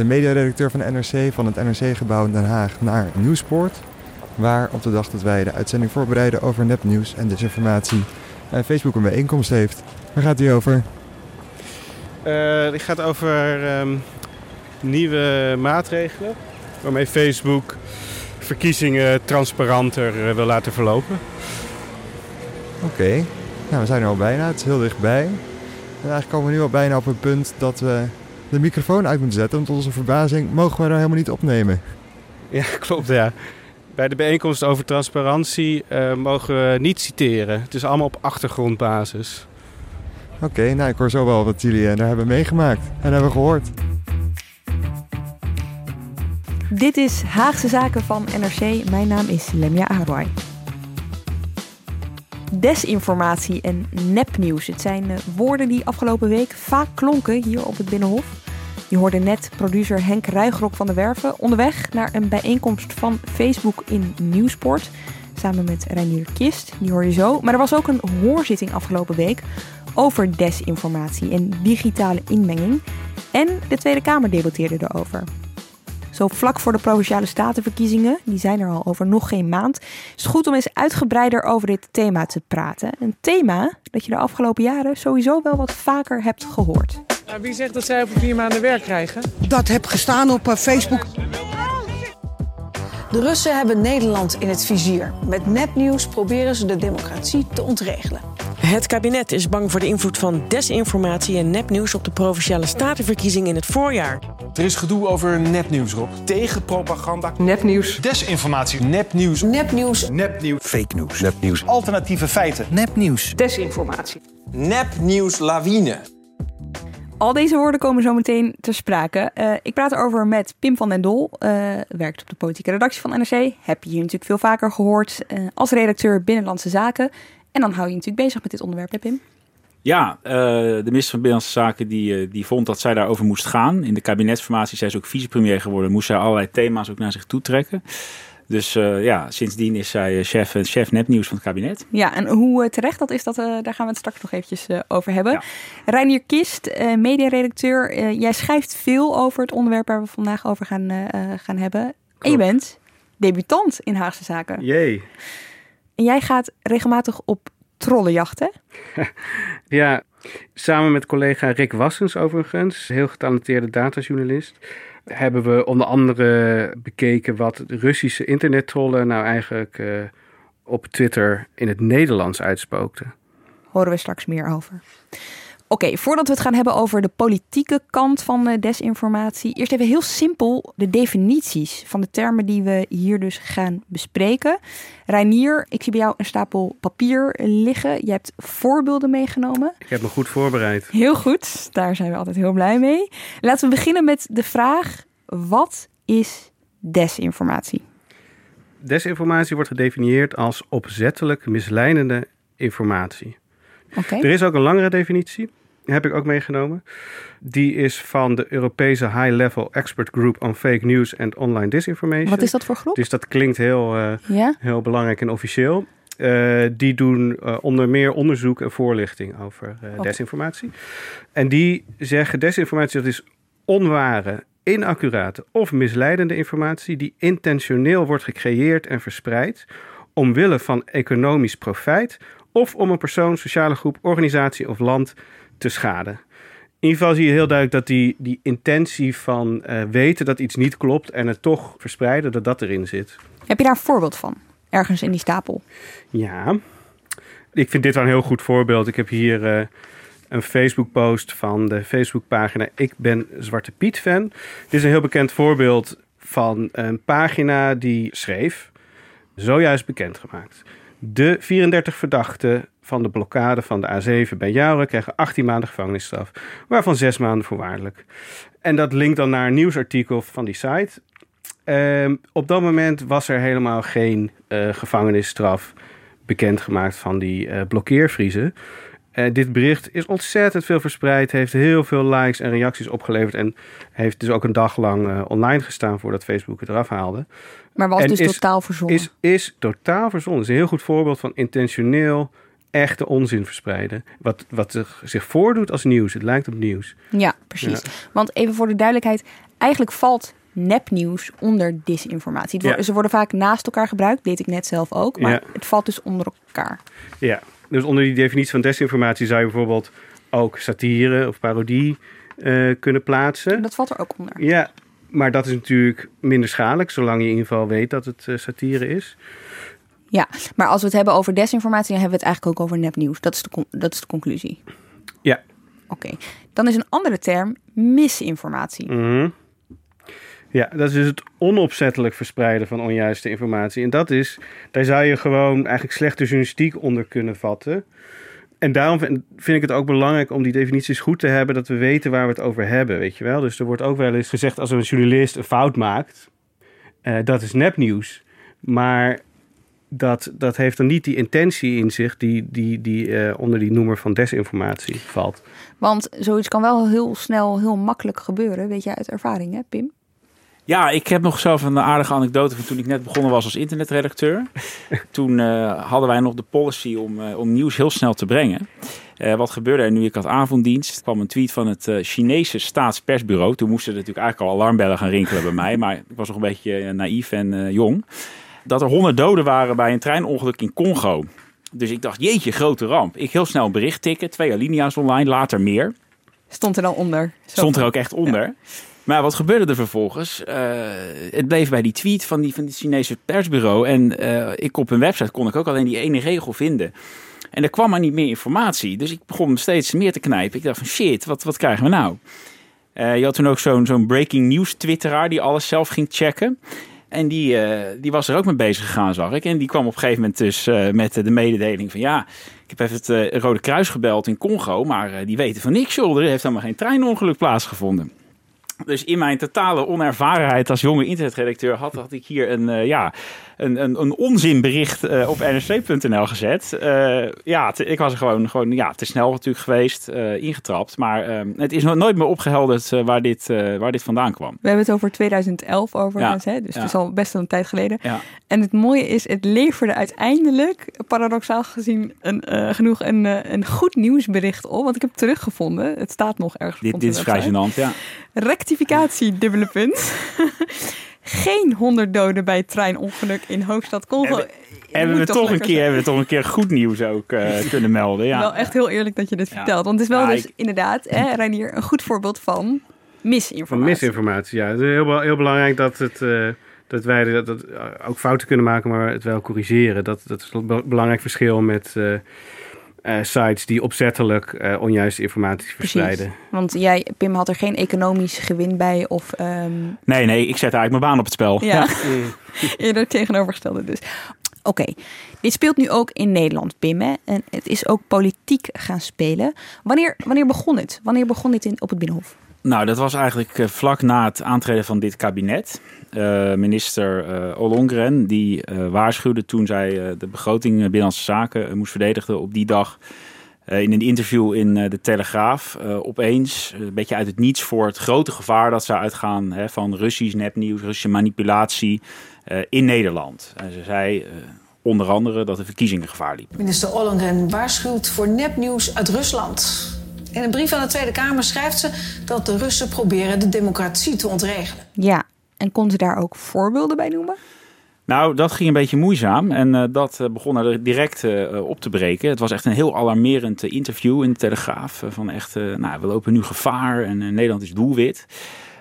de mediaredacteur van NRC van het NRC-gebouw in Den Haag naar Nieuwsport. Waar op de dag dat wij de uitzending voorbereiden over nepnieuws en desinformatie en Facebook een bijeenkomst heeft. Waar gaat die over? Uh, die gaat over um, nieuwe maatregelen waarmee Facebook verkiezingen transparanter uh, wil laten verlopen. Oké, okay. nou, we zijn er al bijna. Het is heel dichtbij. En eigenlijk komen we nu al bijna op het punt dat we de microfoon uit moeten zetten. Want tot onze verbazing mogen we er helemaal niet opnemen. Ja, klopt ja. Bij de bijeenkomst over transparantie uh, mogen we niet citeren. Het is allemaal op achtergrondbasis. Oké, okay, nou ik hoor zo wel wat jullie daar hebben meegemaakt en hebben gehoord. Dit is Haagse Zaken van NRC. Mijn naam is Lemia Arouai. Desinformatie en nepnieuws. Het zijn woorden die afgelopen week vaak klonken hier op het Binnenhof. Je hoorde net producer Henk Ruigrok van de Werven onderweg naar een bijeenkomst van Facebook in Nieuwsport. Samen met Reinier Kist, die hoor je zo. Maar er was ook een hoorzitting afgelopen week over desinformatie en digitale inmenging. En de Tweede Kamer debatteerde erover. Zo vlak voor de provinciale statenverkiezingen, die zijn er al over nog geen maand, is het goed om eens uitgebreider over dit thema te praten. Een thema dat je de afgelopen jaren sowieso wel wat vaker hebt gehoord. Wie zegt dat zij over vier maanden werk krijgen? Dat heb gestaan op Facebook. De Russen hebben Nederland in het vizier. Met nepnieuws proberen ze de democratie te ontregelen. Het kabinet is bang voor de invloed van desinformatie en nepnieuws op de provinciale statenverkiezingen in het voorjaar. Er is gedoe over nepnieuws, Rob. Tegenpropaganda. Nepnieuws. Desinformatie. Nepnieuws. Nepnieuws. Nepnieuws. Fake news. Nepnieuws. Alternatieve feiten. Nepnieuws. Desinformatie. Nepnieuws lawine. Al deze woorden komen zo meteen ter sprake. Uh, ik praat erover met Pim van den Dol, uh, werkt op de politieke redactie van NRC. Heb je hier natuurlijk veel vaker gehoord uh, als redacteur Binnenlandse Zaken. En dan hou je natuurlijk bezig met dit onderwerp, hè Pim? Ja, de minister van Binnenlandse Zaken die, die vond dat zij daarover moest gaan. In de kabinetsformatie, zij is ook vicepremier geworden, moest zij allerlei thema's ook naar zich toe trekken. Dus uh, ja, sindsdien is zij chef, chef nepnieuws van het kabinet. Ja, en hoe terecht dat is, dat, uh, daar gaan we het straks nog eventjes uh, over hebben. Ja. Reinier Kist, mediaredacteur. jij schrijft veel over het onderwerp waar we vandaag over gaan, gaan hebben. Klopt. En je bent debutant in Haagse Zaken. Jee. En jij gaat regelmatig op trollenjachten. ja, samen met collega Rick Wassens overigens. Heel getalenteerde datajournalist hebben we onder andere bekeken wat Russische internettrollen nou eigenlijk uh, op Twitter in het Nederlands uitspookten. Horen we straks meer over. Oké, okay, voordat we het gaan hebben over de politieke kant van uh, desinformatie, eerst even heel simpel de definities van de termen die we hier dus gaan bespreken. Reinier, ik zie bij jou een stapel papier liggen. Je hebt voorbeelden meegenomen. Ik heb me goed voorbereid. Heel goed, daar zijn we altijd heel blij mee. Laten we beginnen met de vraag: wat is desinformatie? Desinformatie wordt gedefinieerd als opzettelijk misleidende informatie. Okay. Er is ook een langere definitie heb ik ook meegenomen. Die is van de Europese High Level Expert Group on Fake News and Online Disinformation. Wat is dat voor groep? Dus dat klinkt heel, uh, ja? heel belangrijk en officieel. Uh, die doen uh, onder meer onderzoek en voorlichting over okay. desinformatie. En die zeggen desinformatie dat is onware, inaccurate of misleidende informatie die intentioneel wordt gecreëerd en verspreid omwille van economisch profijt of om een persoon, sociale groep, organisatie of land te schaden. In ieder geval zie je heel duidelijk dat die, die intentie van uh, weten dat iets niet klopt en het toch verspreiden, dat dat erin zit. Heb je daar een voorbeeld van? Ergens in die stapel? Ja, ik vind dit wel een heel goed voorbeeld. Ik heb hier uh, een Facebook-post van de Facebookpagina Ik ben Zwarte Piet fan. Dit is een heel bekend voorbeeld van een pagina die schreef, zojuist bekendgemaakt. De 34 verdachten van de blokkade van de A7 bij Jouren krijgen 18 maanden gevangenisstraf, waarvan 6 maanden voorwaardelijk. En dat linkt dan naar een nieuwsartikel van die site. Uh, op dat moment was er helemaal geen uh, gevangenisstraf bekendgemaakt van die uh, blokkeervriezen. Uh, dit bericht is ontzettend veel verspreid, heeft heel veel likes en reacties opgeleverd en heeft dus ook een dag lang online gestaan voordat Facebook het eraf haalde. Maar was dus totaal verzonnen? Is, is totaal verzonnen. Het is een heel goed voorbeeld van intentioneel echte onzin verspreiden. Wat, wat zich voordoet als nieuws. Het lijkt op nieuws. Ja, precies. Want even voor de duidelijkheid. Eigenlijk valt nepnieuws onder disinformatie. Ja. Ze worden vaak naast elkaar gebruikt. Deed ik net zelf ook. Maar het valt dus onder elkaar. Ja, dus onder die definitie van desinformatie zou je bijvoorbeeld ook satire of parodie uh, kunnen plaatsen. Dat valt er ook onder. Ja, maar dat is natuurlijk minder schadelijk, zolang je in ieder geval weet dat het uh, satire is. Ja, maar als we het hebben over desinformatie, dan hebben we het eigenlijk ook over nepnieuws. Dat is de, dat is de conclusie. Ja. Oké, dan is een andere term misinformatie. Mm Ja, dat is dus het onopzettelijk verspreiden van onjuiste informatie. En dat is, daar zou je gewoon eigenlijk slechte journalistiek onder kunnen vatten. En daarom vind ik het ook belangrijk om die definities goed te hebben, dat we weten waar we het over hebben, weet je wel. Dus er wordt ook wel eens gezegd als een journalist een fout maakt, uh, dat is nepnieuws. Maar dat, dat heeft dan niet die intentie in zich die, die, die uh, onder die noemer van desinformatie valt. Want zoiets kan wel heel snel, heel makkelijk gebeuren, weet je uit ervaring, hè, Pim? Ja, ik heb nog zelf een aardige anekdote van toen ik net begonnen was als internetredacteur. toen uh, hadden wij nog de policy om, uh, om nieuws heel snel te brengen. Uh, wat gebeurde er nu? Ik had avonddienst. Er kwam een tweet van het Chinese staatspersbureau. Toen moesten er natuurlijk eigenlijk al alarmbellen gaan rinkelen bij mij. Maar ik was nog een beetje naïef en jong dat er 100 doden waren bij een treinongeluk in Congo. Dus ik dacht, jeetje, grote ramp. Ik heel snel een bericht tikken, twee alinea's online, later meer. Stond er dan onder? Stond er ook echt onder. Maar wat gebeurde er vervolgens? Uh, het bleef bij die tweet van die, van die Chinese persbureau. En uh, ik op hun website kon ik ook alleen die ene regel vinden. En er kwam maar niet meer informatie. Dus ik begon steeds meer te knijpen. Ik dacht van shit, wat, wat krijgen we nou? Uh, je had toen ook zo'n zo'n breaking news twitteraar die alles zelf ging checken. En die, uh, die was er ook mee bezig gegaan, zag ik. En die kwam op een gegeven moment dus uh, met de mededeling van... ja, ik heb even het uh, Rode Kruis gebeld in Congo... maar die weten van niks, joh. Er heeft helemaal geen treinongeluk plaatsgevonden. Dus in mijn totale onervarenheid als jonge internetredacteur had, had ik hier een, ja, een, een, een onzinbericht uh, op nrc.nl gezet. Uh, ja, te, ik was er gewoon, gewoon ja, te snel natuurlijk geweest, ingetrapt. Maar ehm, het is nog nooit meer opgehelderd waar, dit, waar dit vandaan kwam. We hebben het over 2011 overigens, ja. hè? dus ja. het is al best een tijd geleden. Ja. En het mooie is, het leverde uiteindelijk, paradoxaal gezien, een, genoeg een, een goed nieuwsbericht op. Want ik heb teruggevonden. Het staat nog ergens Dit, dit is vrij gênant, ja rectificatie, dubbele punt. Geen 100 doden bij het treinongeluk in hoofdstad Congo. En hebben we, toch een keer, hebben we toch een keer goed nieuws ook uh, kunnen melden. Ja. Wel echt heel eerlijk dat je dit ja. vertelt. Want het is wel dus ik... inderdaad, hè, Reinier, een goed voorbeeld van misinformatie. Van misinformatie, ja. Het is heel, heel belangrijk dat, het, uh, dat wij dat, dat, ook fouten kunnen maken, maar het wel corrigeren. Dat, dat is een belangrijk verschil met... Uh, uh, sites die opzettelijk uh, onjuiste informatie verspreiden. Precies. Want jij, Pim, had er geen economisch gewin bij of... Um... Nee, nee, ik zet eigenlijk mijn baan op het spel. Ja, eerder tegenovergestelde dus. Oké, okay. dit speelt nu ook in Nederland, Pim. Hè? En het is ook politiek gaan spelen. Wanneer, wanneer begon het? Wanneer begon dit in, op het Binnenhof? Nou, dat was eigenlijk uh, vlak na het aantreden van dit kabinet. Uh, minister uh, Ollongren, die waarschuwde toen zij de begroting Binnenlandse Zaken moest verdedigen op die dag. in een interview in de Telegraaf opeens, een beetje uit het niets voor het grote gevaar dat zou uitgaan hè, van Russisch nepnieuws, Russische manipulatie in Nederland. En ze zei onder andere dat de verkiezingen gevaar liepen. Minister Ollongren waarschuwt voor nepnieuws uit Rusland. In een brief aan de Tweede Kamer schrijft ze dat de Russen proberen de democratie te ontregelen. Ja, en kon ze daar ook voorbeelden bij noemen? Nou, dat ging een beetje moeizaam en uh, dat begon er direct uh, op te breken. Het was echt een heel alarmerend interview in de Telegraaf. van echt, nou, we lopen nu gevaar en Nederland is doelwit.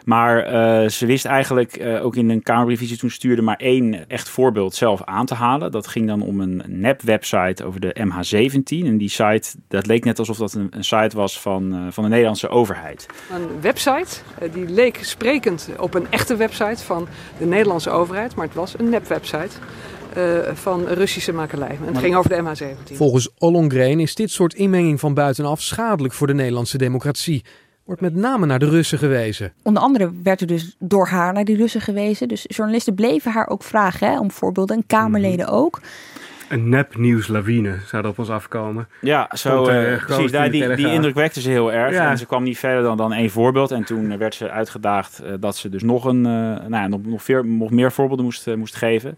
Maar uh, ze wist eigenlijk uh, ook in een Kamerbrief die ze toen stuurde maar één echt voorbeeld zelf aan te halen. Dat ging dan om een nep-website over de MH17. En die site, dat leek net alsof dat een, een site was van, uh, van de Nederlandse overheid. Een website, die leek sprekend op een echte website van de Nederlandse overheid. Maar het was een nep-website. Uh, van Russische makelij. En het ging over de MH17. Volgens Ollongren is dit soort inmenging van buitenaf schadelijk voor de Nederlandse democratie wordt met name naar de Russen gewezen. Onder andere werd er dus door haar naar die Russen gewezen. Dus journalisten bleven haar ook vragen hè, om voorbeelden en Kamerleden mhm. ook. Een nepnieuwslawine zou er op ons afkomen. Ja, zo, uh, precies. Daar, die, die indruk wekte ze heel erg. En ze kwam niet verder dan, dan één voorbeeld. En toen werd ze uitgedaagd uh, dat ze dus nog, een, uh, nou ja, nog, nog, veer, nog meer voorbeelden moest, moest geven.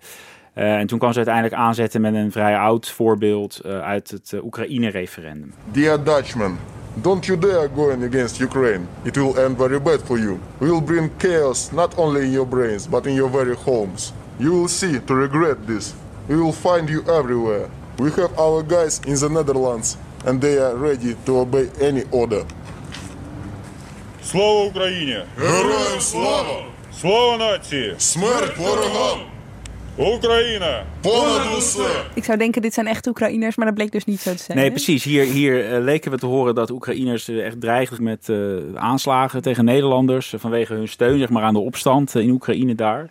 en toen kwam ze uiteindelijk aanzetten met een vrij oud voorbeeld uit het Oekraïne-referendum. Dear Dutchman, Don't you dare going against Ukraine. It will end very bad for you. We will bring chaos not only in your brains, but in your very homes. You will see to regret this. We will find you everywhere. We have our guys in the Netherlands, and they are ready to obey any order. Слава Україні! Героям слава! Слава нації! Смерть ворогам! Oekraïne! Ik zou denken, dit zijn echt Oekraïners, maar dat bleek dus niet zo te zijn. Nee, precies. Hier, hier uh, leken we te horen dat Oekraïners uh, echt dreigen met uh, aanslagen tegen Nederlanders. vanwege hun steun zeg maar, aan de opstand in Oekraïne daar.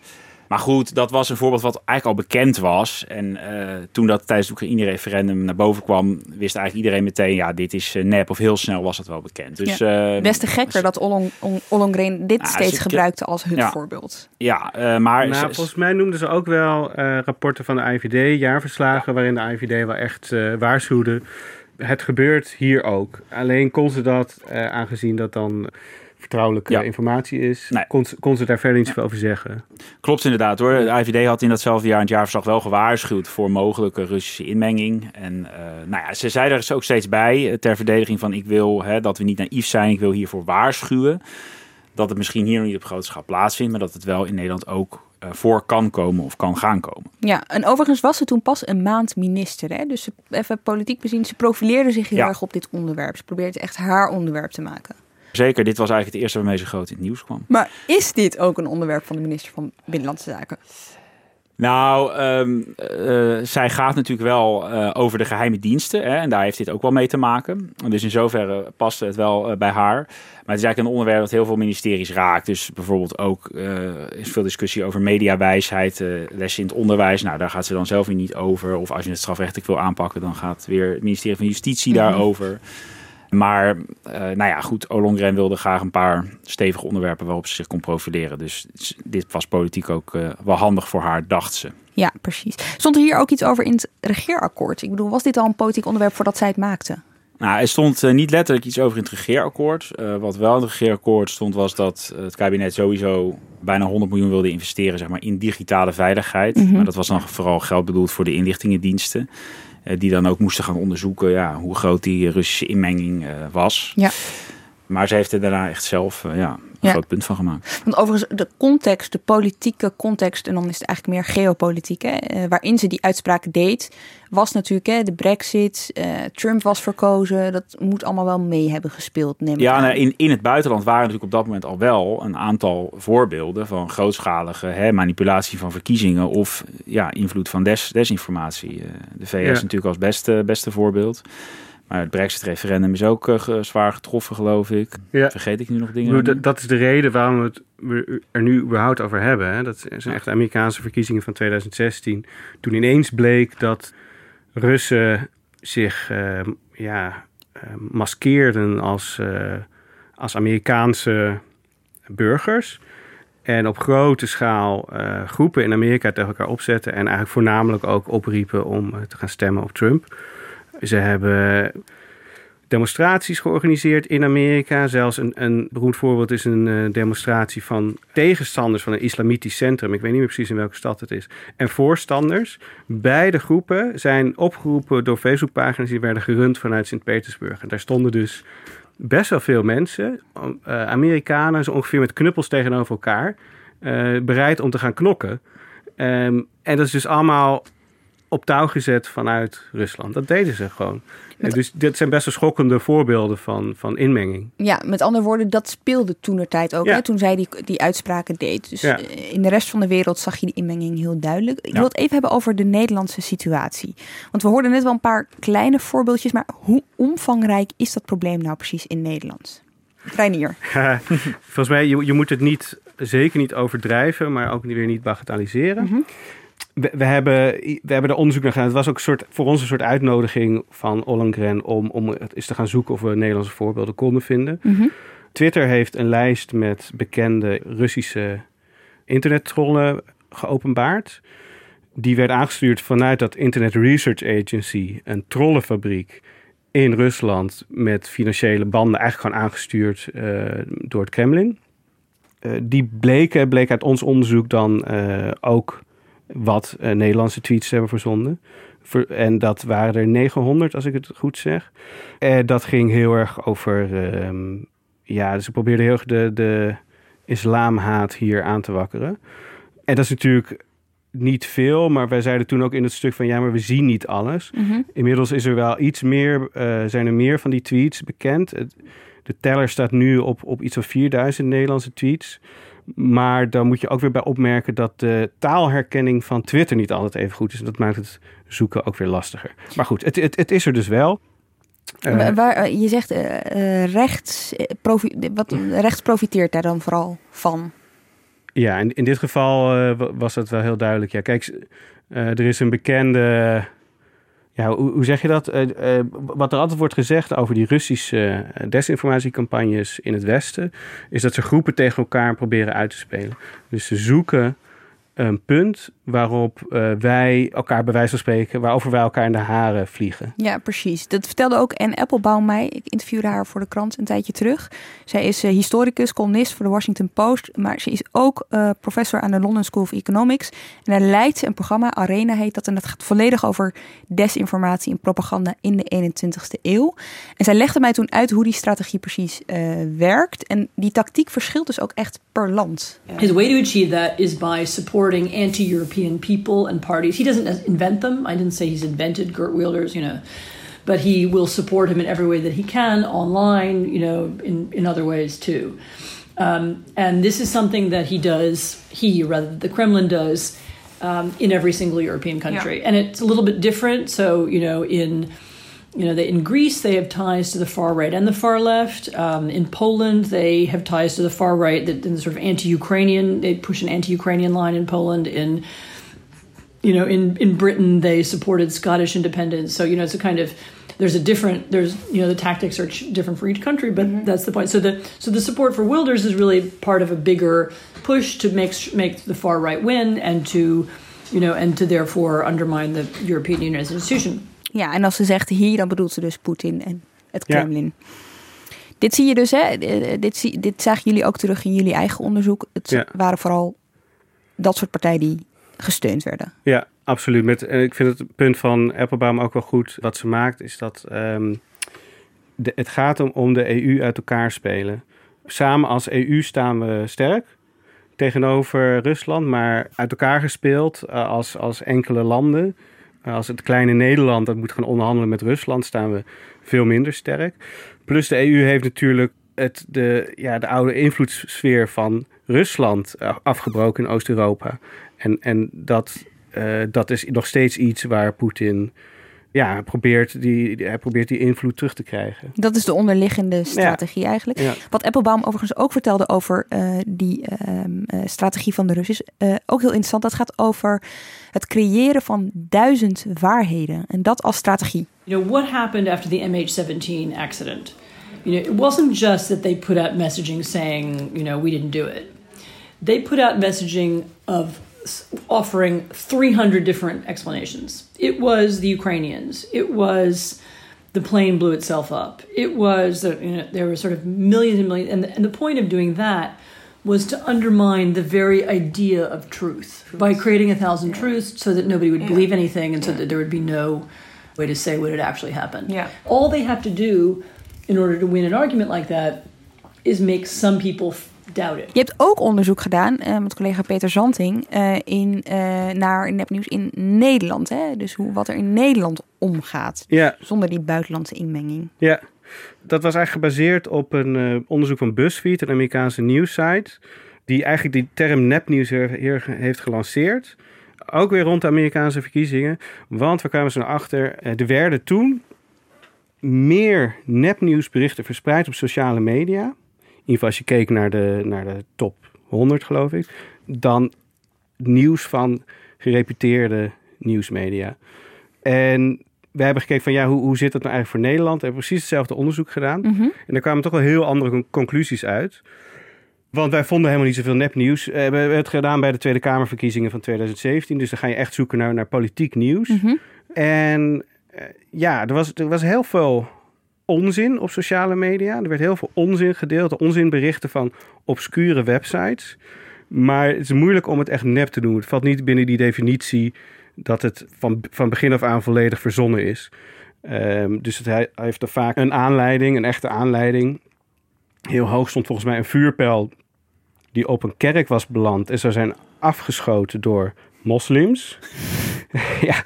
Maar goed, dat was een voorbeeld wat eigenlijk al bekend was. En uh, toen dat tijdens het Oekraïne-referendum naar boven kwam, wist eigenlijk iedereen meteen, ja, dit is uh, nep. Of heel snel was dat wel bekend. Dus, ja. uh, Best te gekker dat Ollong, Ollongren dit nou, steeds gebruikte als hun ja. voorbeeld. Ja, maar... Nou, volgens mij noemden ze ook wel rapporten van de IVD, jaarverslagen, ja. waarin de IVD wel echt waarschuwde. Het gebeurt hier ook. Alleen kon ze dat, aangezien dat dan vertrouwelijke informatie is, nee. kon, kon, ze daar verder niets over zeggen. Klopt inderdaad hoor. De IVD had in datzelfde jaar in het jaarverslag wel gewaarschuwd voor mogelijke Russische inmenging. En uh, nou ja, ze zei er ook steeds bij, ter verdediging van ik wil hè, dat we niet naïef zijn, ik wil hiervoor waarschuwen. Dat het misschien hier nog niet op grote schaal plaatsvindt, maar dat het wel in Nederland ook uh, voor kan komen of kan gaan komen. Ja, en overigens was ze toen pas een maand minister. Hè? Dus ze, even politiek bezien, ze profileerde zich heel ja. erg op dit onderwerp. Ze probeerde echt haar onderwerp te maken. Zeker, dit was eigenlijk het eerste waarmee ze groot in het nieuws kwam. Maar is dit ook een onderwerp van de minister van Binnenlandse Zaken? Nou, um, uh, zij gaat natuurlijk wel uh, over de geheime diensten. Hè, en daar heeft dit ook wel mee te maken. Dus in zoverre past het wel uh, bij haar. Maar het is eigenlijk een onderwerp dat heel veel ministeries raakt. Dus bijvoorbeeld ook is veel discussie over mediawijsheid, lessen in het onderwijs. Nou, daar gaat ze dan zelf weer niet over. Of als je het strafrechtelijk wil aanpakken, dan gaat weer het ministerie van Justitie mm -hmm. daarover. Maar uh, nou ja, goed, Olongren wilde graag een paar stevige onderwerpen waarop ze zich kon profileren. Dus dit was politiek ook uh, wel handig voor haar, dacht ze. Ja, precies. Stond er hier ook iets over in het regeerakkoord? Ik bedoel, was dit al een politiek onderwerp voordat zij het maakte? Nou, er stond uh, niet letterlijk iets over in het regeerakkoord. wat wel in het regeerakkoord stond, was dat het kabinet sowieso bijna 100 miljoen wilde investeren zeg maar, in digitale veiligheid. Mm -hmm. Maar dat was dan vooral geld bedoeld voor de inlichtingendiensten. Eh, die dan ook moesten gaan onderzoeken ja, hoe groot die Russische inmenging eh, was. Ja. Maar ze heeft er daarna echt zelf eh, ja, een ja. groot punt van gemaakt. Want overigens, de context, de politieke context, en dan is het eigenlijk meer geopolitiek, hè, waarin ze die uitspraken deed, was natuurlijk hè, de Brexit, uh, Trump was verkozen. Dat moet allemaal wel mee hebben gespeeld. Neem ja, nou, in, in het buitenland waren natuurlijk op dat moment al wel een aantal voorbeelden van grootschalige hè, manipulatie van verkiezingen of ja, invloed van des, desinformatie. de VS ja. natuurlijk als beste, beste voorbeeld. Maar het Brexit-referendum is ook uh, zwaar getroffen, geloof ik. Ja. Vergeet ik nu nog dingen? Dat, dat is de reden waarom we het er nu überhaupt over hebben. Hè? Dat zijn echt de Amerikaanse verkiezingen van 2016. Toen ineens bleek dat Russen zich uh, ja, uh, maskeerden als, uh, als Amerikaanse burgers. En op grote schaal groepen in Amerika tegen elkaar opzetten. En eigenlijk voornamelijk ook opriepen om te gaan stemmen op Trump. Ze hebben demonstraties georganiseerd in Amerika. Zelfs een, een beroemd voorbeeld is een uh, demonstratie van tegenstanders van een islamitisch centrum. Ik weet niet meer precies in welke stad het is. En voorstanders. Beide groepen zijn opgeroepen door Facebookpagina's die werden gerund vanuit Sint-Petersburg. En daar stonden dus best wel veel mensen, uh, Amerikanen, zo ongeveer met knuppels tegenover elkaar, uh, bereid om te gaan knokken. Ehm, en dat is dus allemaal op touw gezet vanuit Rusland. Dat deden ze gewoon. Dus dit zijn best wel schokkende voorbeelden van, van inmenging. Ja, met andere woorden, dat speelde toen er tijd ook. Hè, toen zij die, die uitspraken deed. Dus eh, in de rest van de wereld zag je die inmenging heel duidelijk. Ik wil het even hebben over de Nederlandse situatie. Want we hoorden net wel een paar kleine voorbeeldjes. Maar hoe omvangrijk is dat probleem nou precies in Nederland? Reinier. Volgens mij, je, je moet het niet, zeker niet overdrijven, maar ook weer niet bagatelliseren. Mhm we, hebben, we hebben er onderzoek naar gedaan. Het was ook een soort, voor ons een soort uitnodiging van Ollengren om, om eens te gaan zoeken of we Nederlandse voorbeelden konden vinden. Mhm. Twitter heeft een lijst met bekende Russische internettrollen geopenbaard. Die werd aangestuurd vanuit dat Internet Research Agency, een trollenfabriek in Rusland met financiële banden, eigenlijk gewoon aangestuurd uh, door het Kremlin. Uh, die bleken, bleek uit ons onderzoek dan uh, ook wat uh, Nederlandse tweets hebben verzonden. en dat waren er 900, als ik het goed zeg. En eh, dat ging heel erg over. Uh, ja, ze probeerden heel erg de, de islamhaat hier aan te wakkeren. En dat is natuurlijk niet veel, maar wij zeiden toen ook in het stuk van ja, maar we zien niet alles. Mhm. Inmiddels is er wel iets meer, uh, zijn er meer van die tweets bekend. de teller staat nu op, op iets van 4000 Nederlandse tweets. Maar dan moet je ook weer bij opmerken dat de taalherkenning van Twitter niet altijd even goed is. En dat maakt het zoeken ook weer lastiger. Maar goed, het, het, het is er dus wel. Uh, Waar, eh, je zegt uh, rechts, profi wat, rechts profiteert daar dan vooral van? Ja, in, in dit geval was dat wel heel duidelijk. Ja, kijk, er is een bekende hoe, zeg je dat? Uh, uh, wat er altijd wordt gezegd over die Russische uh, desinformatiecampagnes in het Westen, is dat ze groepen tegen elkaar proberen uit te spelen. Dus ze zoeken een punt waarop uh, wij elkaar bij wijze van spreken, waarover wij elkaar in de haren vliegen. Ja, precies. Dat vertelde ook Anne Applebaum mij. Ik interviewde haar voor de krant een tijdje terug. Zij is uh, historicus, columnist voor de Washington Post, maar ze is ook uh, professor aan de London School of Economics. En daar leidt ze een programma, Arena heet dat, en dat gaat volledig over desinformatie en propaganda in de 21ste eeuw. En zij legde mij toen uit hoe die strategie precies werkt. En die tactiek verschilt dus ook echt per land. His way to achieve that is by supporting anti-European people and parties. He doesn't invent them. I didn't say he's invented Gert Wilders, you know, but he will support him in every way that he can online, you know, in, in other ways too. Um, and this is something that he does, he rather, the Kremlin does um, in every single European country. Yeah. And it's a little bit different. So, you know, in you know, they, in Greece they have ties to the far right and the far left. Um, in Poland they have ties to the far right, that in the sort of anti-Ukrainian. They push an anti-Ukrainian line in Poland. In you know, in in Britain they supported Scottish independence. So you know, it's a kind of there's a different there's you know the tactics are different for each country, but mm-hmm. that's the point. So the so the support for Wilders is really part of a bigger push to make make the far right win and to you know and to therefore undermine the European Union as an institution. Ja, en als ze zegt hier, dan bedoelt ze dus Poetin en het Kremlin. Dit zie je dus, hè? Dit, zie, dit zagen jullie ook terug in jullie eigen onderzoek. Het waren vooral dat soort partijen die gesteund werden. Ja, absoluut. Met, en ik vind het punt van Applebaum ook wel goed. Wat ze maakt is dat ehm, het gaat om, om de EU uit elkaar spelen. Samen als EU staan we sterk tegenover Rusland, maar uit elkaar gespeeld uh, als, als enkele landen. Uh, als het kleine Nederland dat moet gaan onderhandelen met Rusland, staan we veel minder sterk. Plus de EU heeft natuurlijk het, de, ja, de oude invloedssfeer van Rusland afgebroken in Oost-Europa. En, en dat, uh, dat is nog steeds iets waar Poetin ja, probeert die, hij probeert die invloed terug te krijgen. Dat is de onderliggende strategie eigenlijk. Wat Applebaum overigens ook vertelde over uh, die uh, strategie van de Russen, uh, ook heel interessant. Dat gaat over het creëren van duizend waarheden en dat als strategie. You know, what happened after the MH17 accident? You know, it wasn't just that they put out messaging saying, you know, we didn't do it. They put out messaging of offering 300 different explanations. It was the Ukrainians. It was the plane blew itself up. It was you know, there were sort of millions and millions, and the, and the point of doing that was to undermine the very idea of truth, by creating a thousand yeah. truths so that nobody would yeah. believe anything and so that there would be no way to say what had actually happened. Yeah. All they have to do in order to win an argument like that is make some people doubt it. Je hebt ook onderzoek gedaan uh, met collega Peter Zanting uh, in, uh, naar nepnieuws in Nederland. Hè? Dus hoe, wat er in Nederland omgaat. Ja. Zonder die buitenlandse inmenging. Ja, dat was eigenlijk gebaseerd op een onderzoek van BuzzFeed, een Amerikaanse nieuwssite. Die eigenlijk die term nepnieuws hier heeft gelanceerd. Ook weer rond de Amerikaanse verkiezingen. Want we kwamen zo achter, er werden toen meer nepnieuwsberichten verspreid op sociale media. In ieder geval als je keek naar de, naar de top 100, geloof ik. Dan nieuws van gereputeerde nieuwsmedia. En we hebben gekeken van ja, hoe, hoe zit dat nou eigenlijk voor Nederland? We hebben precies hetzelfde onderzoek gedaan. Mhm. En daar kwamen toch wel heel andere conclusies uit. Want wij vonden helemaal niet zoveel nepnieuws. We hebben het gedaan bij de Tweede Kamerverkiezingen van 2017. Dus dan ga je echt zoeken naar, naar politiek nieuws. Mhm. En uh, ja, er was, er was heel veel onzin op sociale media. Er werd heel veel onzin gedeeld. Onzinberichten van obscure websites. Maar het is moeilijk om het echt nep te noemen. Het valt niet binnen die definitie dat het van, van begin af aan volledig verzonnen is. Um, dus het heeft er vaak een aanleiding, een echte aanleiding. Heel hoog stond volgens mij een vuurpijl die op een kerk was beland en zou zijn afgeschoten door moslims. ja,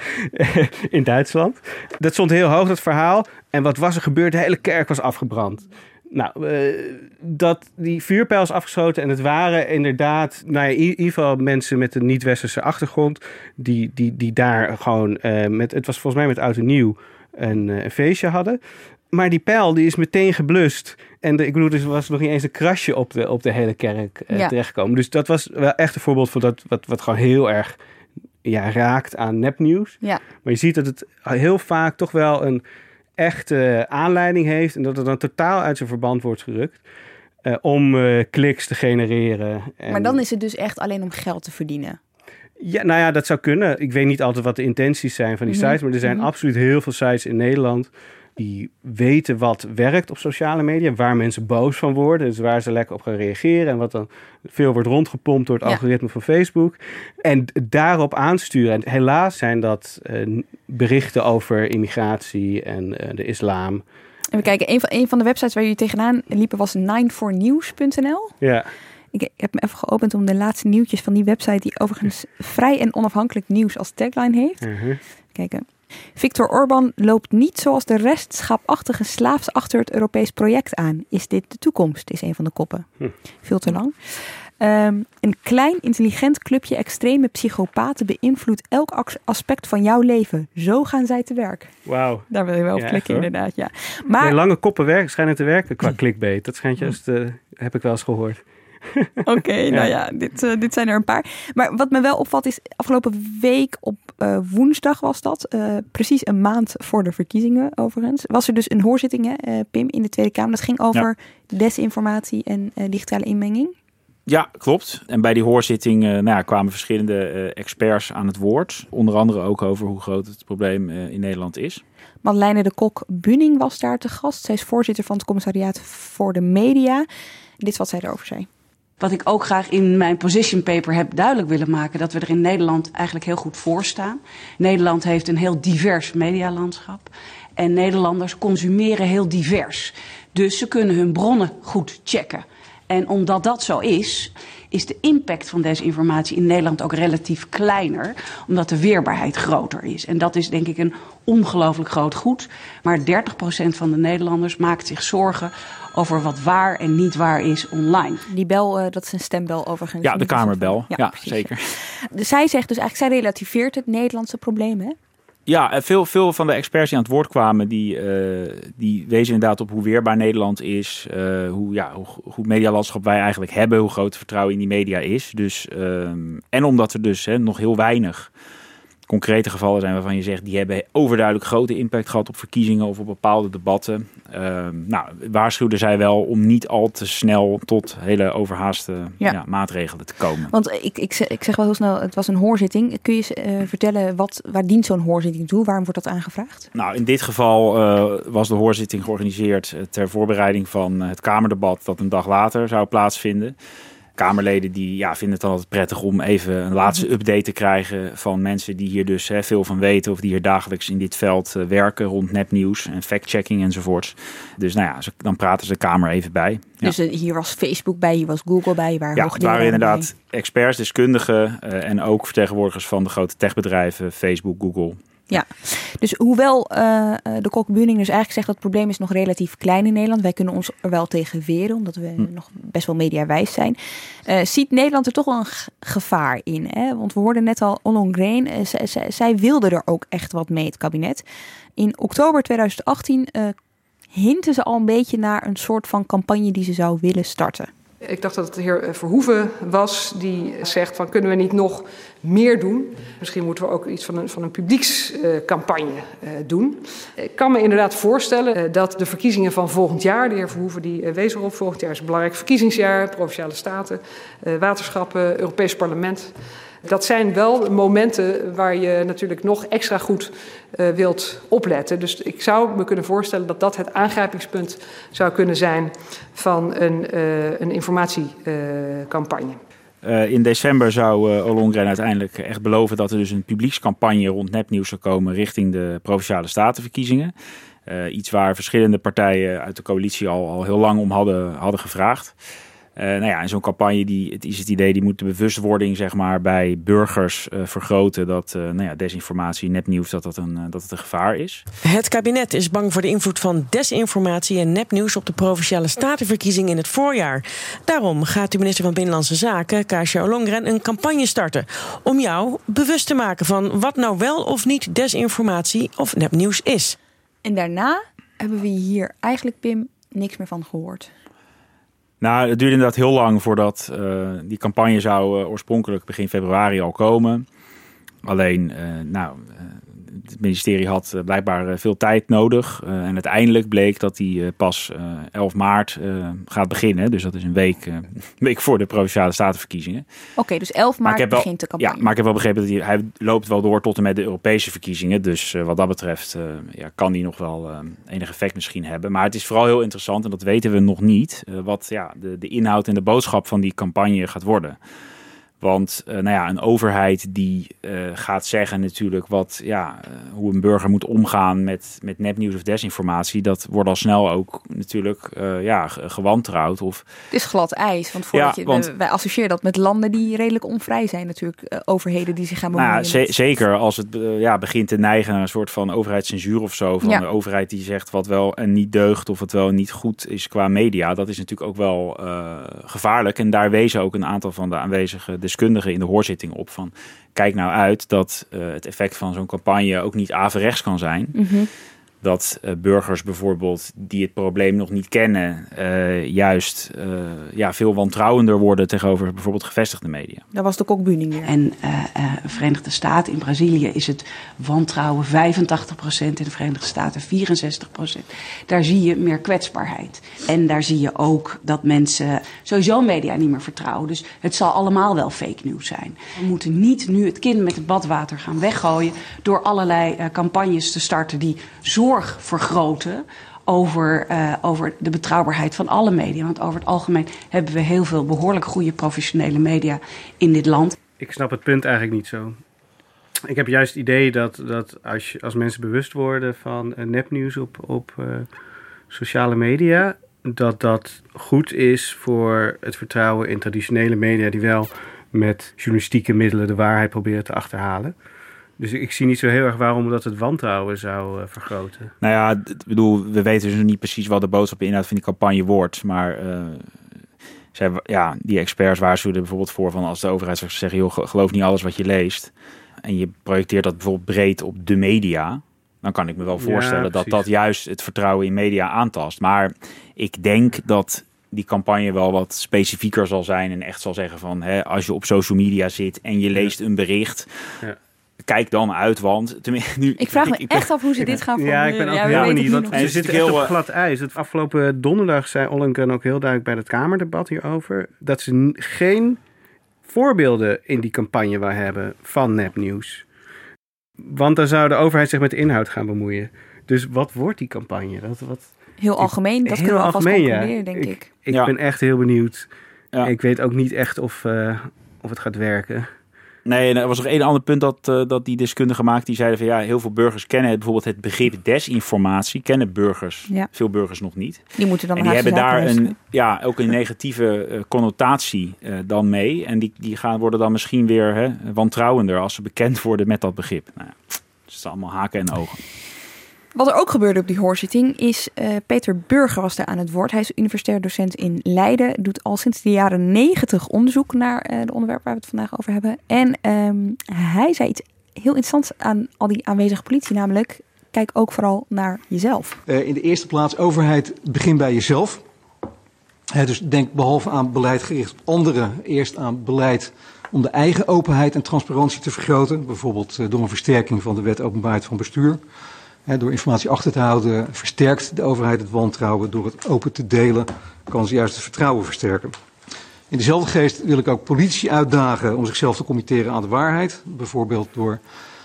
in Duitsland. Dat stond heel hoog, dat verhaal. En wat was er gebeurd? De hele kerk was afgebrand. Nou, uh, dat die vuurpijl is afgeschoten en het waren inderdaad, nou ja, in ieder geval mensen met een niet-westerse achtergrond, die, die, die daar gewoon, uh, met, het was volgens mij met oud en nieuw, een, uh, een feestje hadden. Maar die pijl die is meteen geblust. En de, ik bedoel, er was nog niet eens een krasje op de, op de hele kerk ja. terechtgekomen. Dus dat was wel echt een voorbeeld van dat wat, wat gewoon heel erg ja, raakt aan nepnieuws. Ja. Maar je ziet dat het heel vaak toch wel een echte aanleiding heeft en dat het dan totaal uit zijn verband wordt gerukt uh, om uh, kliks te genereren. En... Maar dan is het dus echt alleen om geld te verdienen. Ja, nou ja, dat zou kunnen. Ik weet niet altijd wat de intenties zijn van die Mhm. sites, maar er zijn Mhm. absoluut heel veel sites in Nederland die weten wat werkt op sociale media, waar mensen boos van worden, dus waar ze lekker op gaan reageren en wat dan veel wordt rondgepompt door het Ja. algoritme van Facebook. En daarop aansturen. En helaas zijn dat eh, berichten over immigratie en eh, de islam. En we kijken, een van, een van de websites waar jullie tegenaan liepen was 94news.nl. Ja. Ik, heb hem even geopend om de laatste nieuwtjes van die website, die overigens vrij en onafhankelijk nieuws als tagline heeft. Mhm. Kijken. Victor Orban loopt niet zoals de rest schaapachtige slaafs achter het Europees project aan. Is dit de toekomst? Is een van de koppen. Hm. Veel te lang. Ehm, een klein, intelligent clubje extreme psychopaten beïnvloedt elk as- aspect van jouw leven. Zo gaan zij te werk. Wauw. Daar wil je wel op Ja, klikken, echt, inderdaad. Ja. Maar... Lange koppen werken, schijnen te werken qua clickbait. Dat schijnt juist, eh, heb ik wel eens gehoord. Oké, nou ja, dit, eh, dit zijn er een paar. Maar wat me wel opvalt is, afgelopen week op eh, woensdag was dat, eh, precies een maand voor de verkiezingen overigens, was er dus een hoorzitting, hè, Pim, in de Tweede Kamer. Dat ging over desinformatie en digitale inmenging. Ja, klopt. En bij die hoorzitting nou ja, kwamen verschillende experts aan het woord. Onder andere ook over hoe groot het probleem in Nederland is. Madeleine de Kok-Bunning was daar te gast. Zij is voorzitter van het commissariaat voor de media. Dit is wat zij erover zei. Wat ik ook graag in mijn position paper heb duidelijk willen maken, dat we er in Nederland eigenlijk heel goed voor staan. Nederland heeft een heel divers medialandschap. En Nederlanders consumeren heel divers. Dus ze kunnen hun bronnen goed checken. En omdat dat zo is, is de impact van desinformatie in Nederland ook relatief kleiner, omdat de weerbaarheid groter is. En dat is denk ik een ongelooflijk groot goed. Maar 30% van de Nederlanders maakt zich zorgen over wat waar en niet waar is online. Die bel, eh, dat is een stembel overigens. Ja, de Kamerbel. Ja, precies, zeker. Dus zij zegt dus eigenlijk, zij relativeert het Nederlandse probleem, hè? Ja, en veel, veel van de experts die aan het woord kwamen, die, eh, die wezen inderdaad op hoe weerbaar Nederland is. eh, hoe, ja, hoe goed medialandschap wij eigenlijk hebben, hoe groot het vertrouwen in die media is. Dus, ehm, en omdat er dus hè, nog heel weinig concrete gevallen zijn waarvan je zegt, die hebben overduidelijk grote impact gehad op verkiezingen of op bepaalde debatten. Ehm, nou, waarschuwden zij wel om niet al te snel tot hele overhaaste Ja. ja, maatregelen te komen. Want ik, ik, zeg, ik zeg wel heel snel, het was een hoorzitting. Kun je eh, vertellen, wat, waar dient zo'n hoorzitting toe? Waarom wordt dat aangevraagd? Nou, in dit geval eh, was de hoorzitting georganiseerd eh, ter voorbereiding van het Kamerdebat dat een dag later zou plaatsvinden. Kamerleden die ja, vinden het dan altijd prettig om even een laatste mhm. update te krijgen van mensen die hier dus hè, veel van weten of die hier dagelijks in dit veld uh, werken rond nepnieuws en fact-checking enzovoorts. Dus nou ja, dan praten ze de Kamer even bij. Ja. Dus hier was Facebook bij, hier was Google bij, waar ja, het waren inderdaad experts, deskundigen en ook vertegenwoordigers van de grote techbedrijven, Facebook, Google. Ja, dus hoewel uh, de Kokbuning dus eigenlijk zegt dat het probleem is nog relatief klein in Nederland. Wij kunnen ons er wel tegen weren, omdat we hm. nog best wel mediawijs zijn. Uh, ziet Nederland er toch wel een gevaar in? Hè? Want we hoorden net al Ollongren, uh, zij wilde er ook echt wat mee, het kabinet. In oktober 2018 hinten ze al een beetje naar een soort van campagne die ze zou willen starten. Ik dacht dat het de heer Verhoeven was die zegt van kunnen we niet nog meer doen? Misschien moeten we ook iets van een, van een publiekscampagne uh, doen. Ik kan me inderdaad voorstellen dat de verkiezingen van volgend jaar, de heer Verhoeven die wees erop, volgend jaar is een belangrijk verkiezingsjaar, provinciale staten, waterschappen, Europees parlement. Dat zijn wel momenten waar je natuurlijk nog extra goed uh, wilt opletten. Dus ik zou me kunnen voorstellen dat dat het aangrijpingspunt zou kunnen zijn van een, uh, een informatiecampagne. Uh, in december zou uh, Ollongren uiteindelijk echt beloven dat er dus een publiekscampagne rond nepnieuws zou komen richting de provinciale statenverkiezingen. Iets waar verschillende partijen uit de coalitie al, al heel lang om hadden, hadden gevraagd. Uh, nou ja, en zo'n campagne die, het is het idee, die moet de bewustwording zeg maar, bij burgers uh, vergroten dat uh, nou ja, desinformatie, nepnieuws, dat, dat, een, dat het een gevaar is. Het kabinet is bang voor de invloed van desinformatie en nepnieuws op de provinciale statenverkiezing in het voorjaar. Daarom gaat de minister van Binnenlandse Zaken, Kasia Olongren, een campagne starten om jou bewust te maken van wat nou wel of niet desinformatie of nepnieuws is. En daarna hebben we hier eigenlijk, Pim, niks meer van gehoord. Nou, het duurde inderdaad heel lang voordat uh, die campagne zou uh, oorspronkelijk begin februari al komen. Alleen, uh, nou, het ministerie had eh, blijkbaar eh, veel tijd nodig. Eh, en uiteindelijk bleek dat die pas 11 maart gaat beginnen. Dus dat is een week, een week voor de Provinciale Statenverkiezingen. Oké, dus 11 maart begint de campagne. Ja, maar ik heb wel begrepen dat hij, hij loopt wel door tot en met de Europese verkiezingen. Dus wat dat betreft ja, kan die nog wel enig effect misschien hebben. Maar het is vooral heel interessant, en dat weten we nog niet, wat ja, de, de inhoud en de boodschap van die campagne gaat worden. Want uh, nou ja, een overheid die uh, gaat zeggen natuurlijk wat, ja, uh, hoe een burger moet omgaan met, met nepnieuws of desinformatie, dat wordt al snel ook natuurlijk ja, gewantrouwd. Of... Het is glad ijs, want, voordat ja, je, want... wij associëren dat met landen die redelijk onvrij zijn natuurlijk, overheden die zich gaan bemoeien. Nou, met... Zeker, als het ja, begint te neigen naar een soort van overheidscensuur of zo, van ja. een overheid die zegt wat wel en niet deugt of wat wel en niet goed is qua media, dat is natuurlijk ook wel gevaarlijk. En daar wezen ook een aantal van de aanwezige deskundigen in de hoorzitting op van kijk nou uit dat uh, het effect van zo'n campagne ook niet averechts kan zijn. -hmm dat uh, burgers bijvoorbeeld die het probleem nog niet kennen, uh, juist uh, ja, veel wantrouwender worden tegenover bijvoorbeeld gevestigde media. Dat was de kokbuning weer. En Verenigde Staten, in Brazilië is het wantrouwen 85%, in de Verenigde Staten 64%. Daar zie je meer kwetsbaarheid. En daar zie je ook dat mensen sowieso media niet meer vertrouwen. Dus het zal allemaal wel fake news zijn. We moeten niet nu het kind met het badwater gaan weggooien door allerlei campagnes te starten die zorgen vergroten over, uh, over de betrouwbaarheid van alle media. Want over het algemeen hebben we heel veel behoorlijk goede professionele media in dit land. Ik snap het punt eigenlijk niet zo. Ik heb juist het idee dat, dat als, als mensen bewust worden van uh, nepnieuws op, op uh, sociale media, dat dat goed is voor het vertrouwen in traditionele media die wel met journalistieke middelen de waarheid proberen te achterhalen. Dus ik zie niet zo heel erg waarom dat het wantrouwen zou uh, vergroten. Nou ja, ik bedoel, we weten dus niet precies wat de boodschap inhoud van die campagne wordt. Maar uh, zij, ja, die experts waarschuwen er bijvoorbeeld voor van als de overheid zegt zeggen, joh, geloof niet alles wat je leest. En je projecteert dat bijvoorbeeld breed op de media. Dan kan ik me wel voorstellen ja, dat dat juist het vertrouwen in media aantast. Maar ik denk dat die campagne wel wat specifieker zal zijn en echt zal zeggen van hè, als je op social media zit en je leest een bericht, ja kijk dan uit, want... Nu, ik vraag me ik, echt af hoe ze dit gaan formuleren. Ja, ik ben ook ja, niet. Want ze zitten heel op glad ijs. Het afgelopen donderdag zei Ollengren ook heel duidelijk bij het Kamerdebat hierover... dat ze geen voorbeelden in die campagne waar hebben van nepnieuws. Want dan zou de overheid zich met de inhoud gaan bemoeien. Dus wat wordt die campagne? Dat, wat, heel algemeen, dat heel kunnen we algemeen, ja. denk ik. Ik, ik ben echt heel benieuwd Ik weet ook niet echt of, of het gaat werken. Nee, er was nog één ander punt dat, uh, dat die deskundigen gemaakt. Die zeiden van ja, heel veel burgers kennen het, bijvoorbeeld het begrip desinformatie. Kennen burgers, ja. veel burgers nog niet. Die moeten dan en die hebben daar een, ja, ook een negatieve uh, connotatie uh, dan mee. En die, die gaan, worden dan misschien weer hè, wantrouwender als ze bekend worden met dat begrip. Nou ja, dus het is allemaal haken en ogen. Wat er ook gebeurde op die hoorzitting is, uh, Peter Burger was daar aan het woord. Hij is universitair docent in Leiden, doet al sinds de jaren negentig onderzoek naar uh, de onderwerpen waar we het vandaag over hebben. En um, hij zei iets heel interessants aan al die aanwezige politie, namelijk kijk ook vooral naar jezelf. Uh, in de eerste plaats, overheid, begin bij jezelf. dus denk behalve aan beleid gericht op anderen, eerst aan beleid om de eigen openheid en transparantie te vergroten. Bijvoorbeeld door een versterking van de wet openbaarheid van bestuur door informatie achter te houden versterkt de overheid het wantrouwen. Door het open te delen kan ze juist het vertrouwen versterken. In dezelfde geest wil ik ook politici uitdagen om zichzelf te committeren aan de waarheid. Bijvoorbeeld door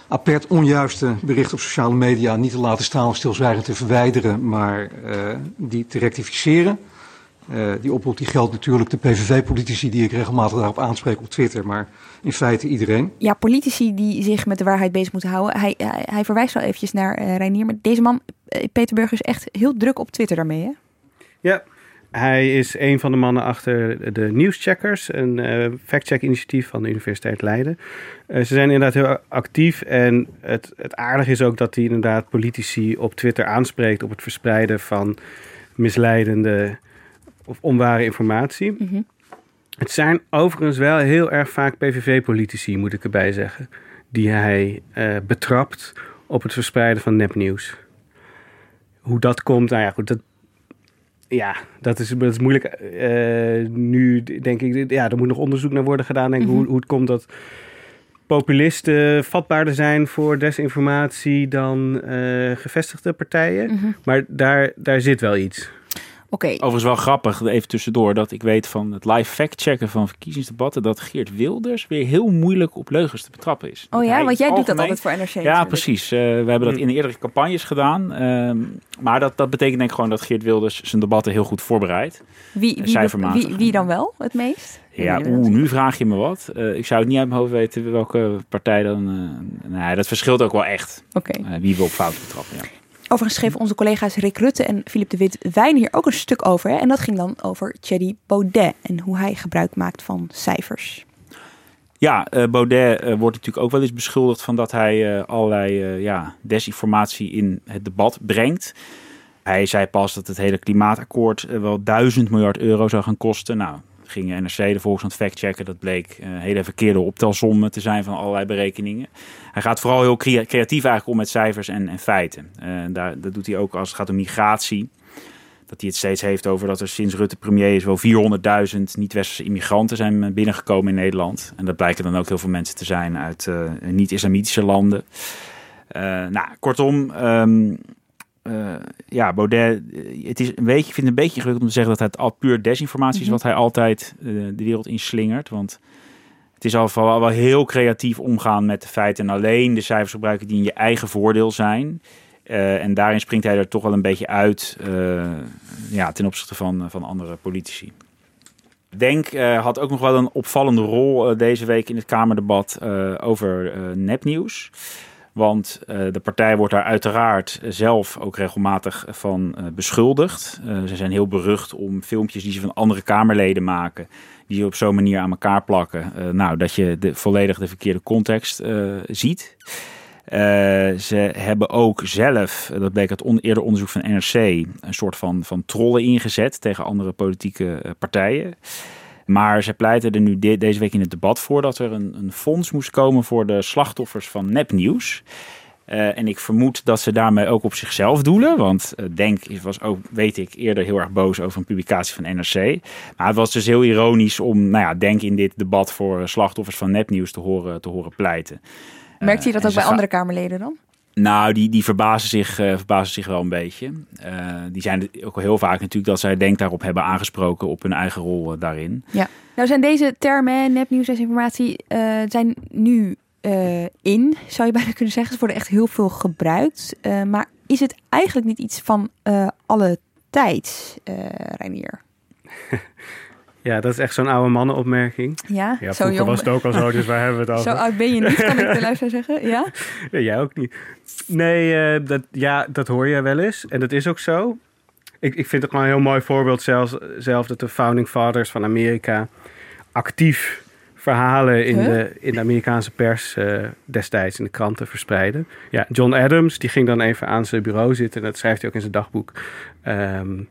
apert onjuiste berichten op sociale media niet te laten staan of stilzwijgend te verwijderen, maar uh, die te rectificeren. Uh, die oproep die geldt natuurlijk de PVV-politici die ik regelmatig daarop aanspreek op Twitter, maar in feite iedereen. Ja, politici die zich met de waarheid bezig moeten houden. Hij, hij, hij verwijst wel eventjes naar uh, Reinier, maar deze man, uh, Peter Burger, is echt heel druk op Twitter daarmee, hè? Ja, hij is een van de mannen achter de Nieuwscheckers, een uh, fact-check-initiatief van de Universiteit Leiden. ze zijn inderdaad heel actief en het, het aardige is ook dat hij inderdaad politici op Twitter aanspreekt op het verspreiden van misleidende of onware informatie. Mm -hmm. Het zijn overigens wel heel erg vaak PVV-politici, moet ik erbij zeggen, die hij uh, betrapt op het verspreiden van nepnieuws. Hoe dat komt, nou ja, goed, dat, ja, dat is, dat is moeilijk. Uh, nu denk ik, ja, er moet nog onderzoek naar worden gedaan. Denk mm -hmm. hoe, hoe het komt dat populisten vatbaarder zijn voor desinformatie dan uh, gevestigde partijen. Mm -hmm. Maar daar, daar zit wel iets. Okay. Overigens wel grappig, even tussendoor, dat ik weet van het live fact-checken van verkiezingsdebatten dat Geert Wilders weer heel moeilijk op leugens te betrappen is. Oh ja, want jij doet dat altijd voor NRC. Ja, natuurlijk. precies. Uh, we hebben dat in eerdere campagnes gedaan. Uh, maar dat, dat betekent denk ik gewoon dat Geert Wilders zijn debatten heel goed voorbereidt. Wie, wie, wie, wie, dan wel het meest? Ja, oeh, nu vraag je me wat. Uh, ik zou het niet uit mijn hoofd weten welke partij dan... nee, dat verschilt ook wel echt. Okay. wie wil op fouten betrappen, ja. Overigens schreven onze collega's Rick Rutte en Philip de Wit Wijn hier ook een stuk over. En dat ging dan over Thierry Baudet en hoe hij gebruik maakt van cijfers. Ja, uh, Baudet uh, wordt natuurlijk ook wel eens beschuldigd van dat hij uh, allerlei ja, desinformatie in het debat brengt. Hij zei pas dat het hele klimaatakkoord wel duizend miljard euro zou gaan kosten. Nou, ging NRC de Volkskrant factchecken. Dat bleek uh, hele verkeerde optelsommen te zijn van allerlei berekeningen. Hij gaat vooral heel creatief eigenlijk om met cijfers en, en feiten. Uh, daar, dat doet hij ook als het gaat om migratie. Dat hij het steeds heeft over dat er sinds Rutte premier is wel 400.000 niet-westerse immigranten zijn binnengekomen in Nederland. En dat blijken dan ook heel veel mensen te zijn uit uh, niet-islamitische landen. nou, kortom, um, uh, ja, Baudet, het is een beetje, ik vind het een beetje gelukkig om te zeggen dat het al puur desinformatie is mm -hmm. wat hij altijd uh, de wereld inslingert. Want het is al wel, wel heel creatief omgaan met de feiten en alleen de cijfers gebruiken die in je eigen voordeel zijn. Uh, en daarin springt hij er toch wel een beetje uit ja, ten opzichte van, van andere politici. Denk had ook nog wel een opvallende rol deze week in het Kamerdebat over nepnieuws. Want uh, de partij wordt daar uiteraard zelf ook regelmatig van uh, beschuldigd. Uh, ze zijn heel berucht om filmpjes die ze van andere Kamerleden maken, die ze op zo'n manier aan elkaar plakken. nou, dat je de, volledig de verkeerde context ziet. ze hebben ook zelf, dat bleek uit on, eerder onderzoek van NRC, een soort van, van trollen ingezet tegen andere politieke partijen. Maar ze pleiten er nu de, deze week in het debat voor dat er een, een fonds moest komen voor de slachtoffers van nepnieuws. Uh, en ik vermoed dat ze daarmee ook op zichzelf doelen. Want uh, Denk was ook, weet ik, eerder heel erg boos over een publicatie van NRC. Maar het was dus heel ironisch om, nou ja, Denk in dit debat voor slachtoffers van nepnieuws te horen, te horen pleiten. Merkt je dat ook bij andere Kamerleden dan? Nou, die, die verbazen, zich, uh, verbazen zich wel een beetje. Uh, die zijn ook heel vaak natuurlijk dat zij denk daarop hebben aangesproken op hun eigen rol uh, daarin. Ja, nou zijn deze termen, nepnieuws, desinformatie, zijn nu in, zou je bijna kunnen zeggen. Ze worden echt heel veel gebruikt. maar is het eigenlijk niet iets van alle tijd, Reinier? Ja, dat is echt zo'n oude mannenopmerking. Ja, ja zo jong. was het ook al zo, dus waar hebben we het over? Zo oud ben je niet, kan ik de luisteraar zeggen. Ja? ja? Jij ook niet. Nee, uh, dat, ja, dat hoor je wel eens. En dat is ook zo. Ik, ik vind het gewoon een heel mooi voorbeeld zelfs, zelf dat de founding fathers van Amerika actief verhalen in, huh? de, in de Amerikaanse pers uh, destijds in de kranten verspreiden. Ja, John Adams, die ging dan even aan zijn bureau zitten en dat schrijft hij ook in zijn dagboek. Um,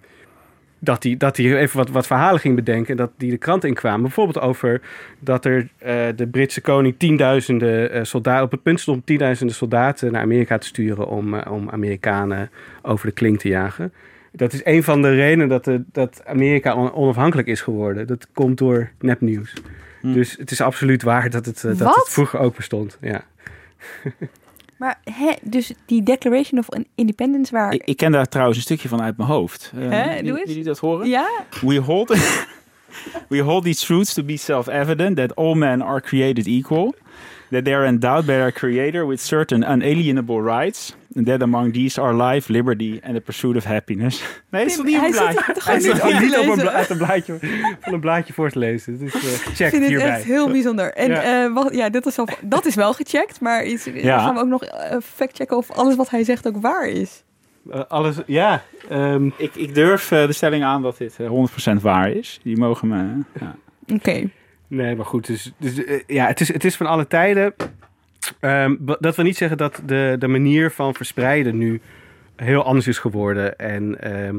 dat hij, dat even wat, wat verhalen ging bedenken en dat die de krant inkwamen. Bijvoorbeeld over dat er uh, de Britse koning tienduizenden uh, soldaten op het punt stond om tienduizenden soldaten naar Amerika te sturen om, uh, om Amerikanen over de klink te jagen. Dat is een van de redenen dat, de, dat Amerika on, onafhankelijk is geworden. Dat komt door nepnieuws. Hm. Dus het is absoluut waar dat het, dat het vroeger ook bestond. Ja. Maar hè, dus die Declaration of Independence waar... Ik, ik, ken daar trouwens een stukje van uit mijn hoofd. Uh, Hè, doe eens. jullie dat horen? Ja? We hold, we hold these truths to be self-evident that all men are created equal. That they are endowed by their creator with certain unalienable rights. And that among these are life, liberty and the pursuit of happiness. Nee, is toch niet een blaadje? gewoon niet op een, uit blaadje, van een blaadje voor te lezen. Dus uh, check Ik vind het hierbij. echt heel bijzonder. En Ja. eh, wacht, ja, dit is wel, dat is wel gecheckt, maar iets, Ja. gaan we ook nog eh, factchecken of alles wat hij zegt ook waar is. Eh, alles, ja. ehm, Ik, ik durf eh, de stelling aan dat dit eh, 100% waar is. Die mogen me... Ja. Oké. Nee, maar goed. Dus, dus eh, ja, het is, het is van alle tijden. Ehm, dat wil niet zeggen dat de, de manier van verspreiden nu heel anders is geworden. En ehm,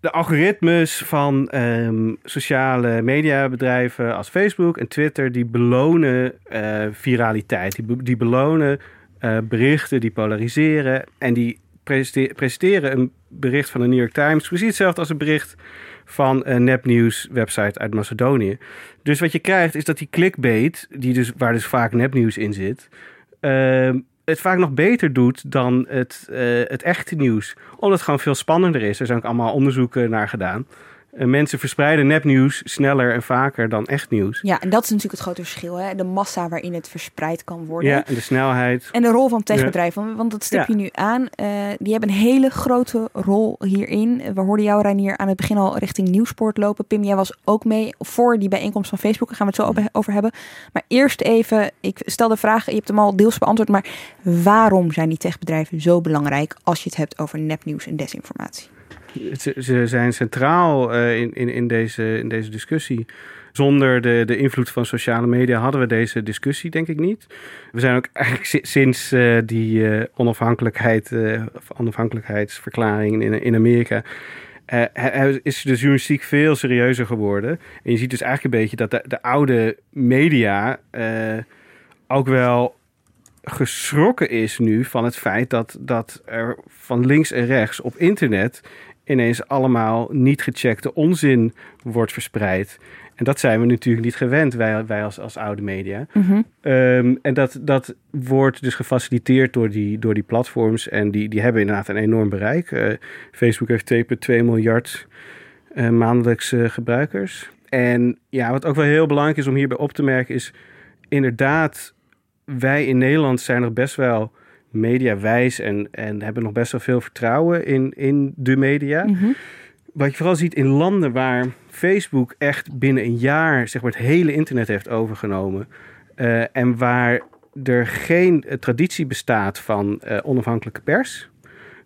de algoritmes van ehm, sociale mediabedrijven als Facebook en Twitter, die belonen eh, viraliteit. Die, be- die belonen eh, berichten, die polariseren. En die presente- presenteren een bericht van de New York Times precies hetzelfde als een bericht van een nepnieuws website uit Macedonië. Dus wat je krijgt is dat die clickbait, die dus, waar dus vaak nepnieuws in zit, ehm, het vaak nog beter doet dan het, eh, het echte nieuws. Omdat het gewoon veel spannender is. Er zijn ook allemaal onderzoeken naar gedaan. Mensen verspreiden nepnieuws sneller en vaker dan echt nieuws. Ja, en dat is natuurlijk het grote verschil. Hè? De massa waarin het verspreid kan worden. Ja, en de snelheid. En de rol van techbedrijven, want dat stip je nu aan. eh, die hebben een hele grote rol hierin. We hoorden jou, Reinier, aan het begin al richting Nieuwsport lopen. Pim, jij was ook mee voor die bijeenkomst van Facebook. Daar gaan we het zo over- over hebben. Maar eerst even, ik stel de vraag, je hebt hem al deels beantwoord. Maar waarom zijn die techbedrijven zo belangrijk als je het hebt over nepnieuws en desinformatie? Ze, ze zijn centraal eh, in, in, in, deze, in deze discussie. Zonder de, de invloed van sociale media hadden we deze discussie, denk ik niet. We zijn ook eigenlijk si- sinds eh, die eh, onafhankelijkheid, onafhankelijkheidsverklaring in, in Amerika. is de journalistiek veel serieuzer geworden. En je ziet dus eigenlijk een beetje dat de, de oude media ook wel geschrokken is nu van het feit dat, dat er van links en rechts op internet ineens allemaal niet gecheckte onzin wordt verspreid. En dat zijn we natuurlijk niet gewend, wij, wij als, als oude media. Mhm. Ehm, en dat, dat wordt dus gefaciliteerd door die, door die platforms. En die, die hebben inderdaad een enorm bereik. Eh, Facebook heeft 2,2 miljard eh, maandelijkse gebruikers. En ja, wat ook wel heel belangrijk is om hierbij op te merken is... inderdaad, wij in Nederland zijn nog best wel mediawijs... en, en hebben nog best wel veel vertrouwen in, in de media. Mhm. Wat je vooral ziet in landen waar Facebook echt binnen een jaar zeg maar, het hele internet heeft overgenomen. eh, en waar er geen eh, traditie bestaat van eh, onafhankelijke pers.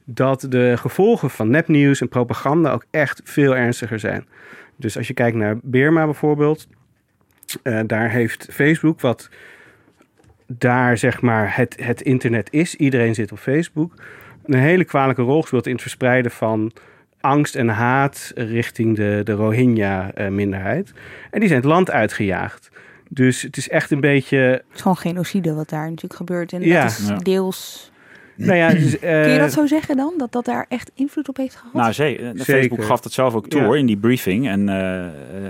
Dat de gevolgen van nepnieuws en propaganda ook echt veel ernstiger zijn. Dus als je kijkt naar Burma bijvoorbeeld. daar heeft Facebook, wat daar zeg maar het, het internet is. Iedereen zit op Facebook. Een hele kwalijke rol gespeeld in het verspreiden van angst en haat richting de, de Rohingya-minderheid. en die zijn het land uitgejaagd. Dus het is echt een beetje. Het is gewoon genocide wat daar natuurlijk gebeurt. En Ja. dat is Ja. deels... Nou ja, dus, Kun je dat eh, zo zeggen dan? Dat dat daar echt invloed op heeft gehad? Nou, ze, eh, Zeker. Facebook gaf dat zelf ook toe Ja. hoor, in die briefing. En, eh,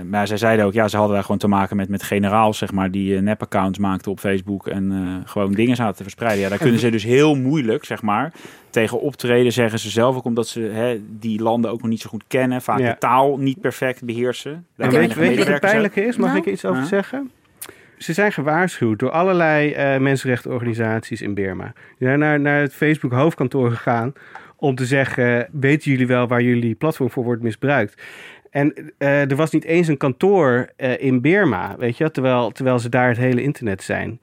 maar zij zeiden ook, ja, ze hadden daar gewoon te maken met, met generaals, zeg maar, die nep-accounts maakten op Facebook en eh, gewoon dingen zaten te verspreiden. Ja, daar kunnen ze dus heel moeilijk, zeg maar, tegen optreden, zeggen ze zelf ook, omdat ze hè, die landen ook nog niet zo goed kennen, vaak Ja. de taal niet perfect beheersen. Daar En weinig weet, je wat het pijnlijke is? Mag Nou? ik er iets over Ja. zeggen? Ze zijn gewaarschuwd door allerlei eh mensenrechtenorganisaties in Burma. Die zijn naar, naar het Facebook hoofdkantoor gegaan om te zeggen... weten jullie wel waar jullie platform voor wordt misbruikt? En er was niet eens een kantoor in Birma, weet je, terwijl, terwijl ze daar het hele internet zijn.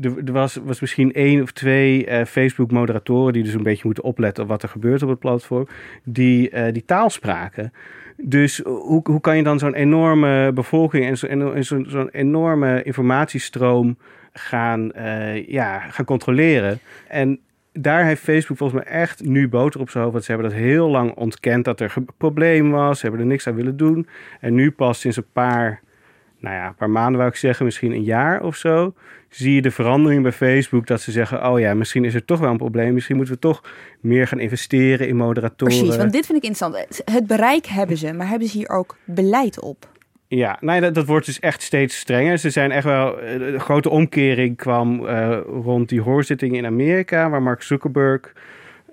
Er, was, was misschien één of twee Facebook-moderatoren die dus een beetje moeten opletten op wat er gebeurt op het platform, die, die taal spraken. Dus hoe, hoe kan je dan zo'n enorme bevolking en zo'n zo, enorme informatiestroom gaan, uh, ja, gaan controleren? En daar heeft Facebook volgens mij echt nu boter op zijn hoofd. Want ze hebben dat heel lang ontkend dat er een probleem was. Ze hebben er niks aan willen doen. En nu pas sinds een paar, nou ja, een paar maanden wou ik zeggen, misschien een jaar of zo zie je de verandering bij Facebook dat ze zeggen: Oh ja, misschien is er toch wel een probleem. Misschien moeten we toch meer gaan investeren in moderatoren. Precies, want dit vind ik interessant. Het bereik hebben ze, maar hebben ze hier ook beleid op? Ja, nee, dat, dat wordt dus echt steeds strenger. Ze zijn echt wel. Eh, een grote omkering kwam uh, rond die hoorzitting in Amerika, waar Mark Zuckerberg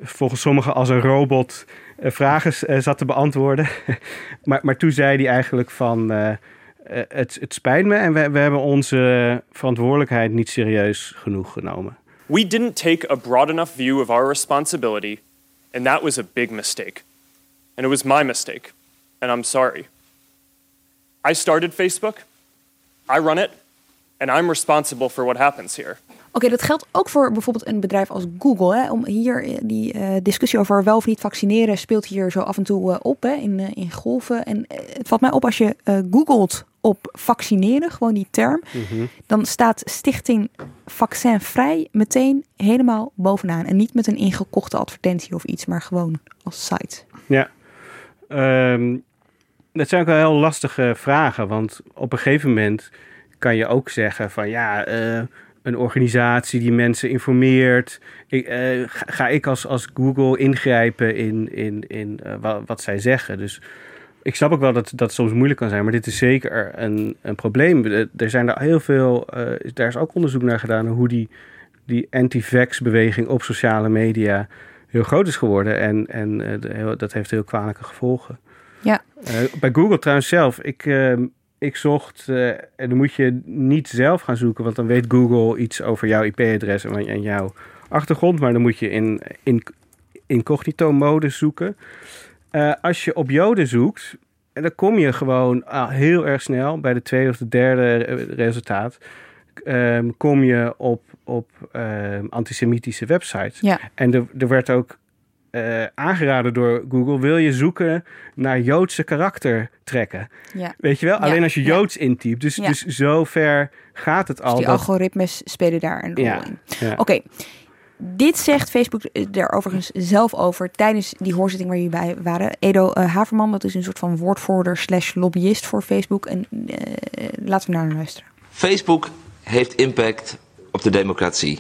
volgens sommigen als een robot uh, vragen zat te beantwoorden. maar, maar toen zei hij eigenlijk van het, het spijt me en we, we hebben onze verantwoordelijkheid niet serieus genoeg genomen. We didn't take a broad enough view of our responsibility, and that was a big mistake. And it was my mistake, and I'm sorry. I started Facebook, I run it, and I'm responsible for what happens here. Oké, dat geldt ook voor bijvoorbeeld een bedrijf als Google. Hè? Om hier eh, die uh, discussie over wel of niet vaccineren speelt hier zo af en toe uh, op hè? In, uh, in golven. En het valt mij op als je googelt op vaccineren, gewoon die term, mm-hmm. dan staat Stichting Vaccinvrij meteen helemaal bovenaan. En niet met een ingekochte advertentie of iets, maar gewoon als site. Ja, um, dat zijn ook wel heel lastige vragen. Want op een gegeven moment kan je ook zeggen van ja, uh, een organisatie die mensen informeert. Ik, uh, ga, ik als, als Google ingrijpen in, in, in uh, wat, wat zij zeggen? Dus ik snap ook wel dat dat soms moeilijk kan zijn, maar dit is zeker een, een probleem. Er zijn er heel veel, uh, daar is ook onderzoek naar gedaan hoe die, die anti-vax-beweging op sociale media heel groot is geworden. En, en uh, dat heeft heel kwalijke gevolgen. Ja. Uh, bij Google trouwens zelf, ik, ik zocht, en dan moet je niet zelf gaan zoeken, want dan weet Google iets over jouw IP-adres en, en jouw achtergrond, maar dan moet je in, in incognito mode zoeken. Uh, als je op Joden zoekt, en dan kom je gewoon uh, heel erg snel bij de tweede of de derde resultaat. Um, kom je op, op um, antisemitische websites. Ja. En er, er werd ook uh, aangeraden door Google: wil je zoeken naar Joodse karaktertrekken? Ja. Weet je wel? Ja. Alleen als je Joods intypt. Dus, dus zo ver gaat het al. Dus die dat- algoritmes spelen daar een rol in. ja. Oké. Dit zegt Facebook er overigens zelf over tijdens die hoorzitting waar jullie bij waren. Edo eh, Haverman, dat is een soort van woordvoerder slash lobbyist voor Facebook. En eh, laten we naar hem luisteren. Facebook heeft impact op de democratie.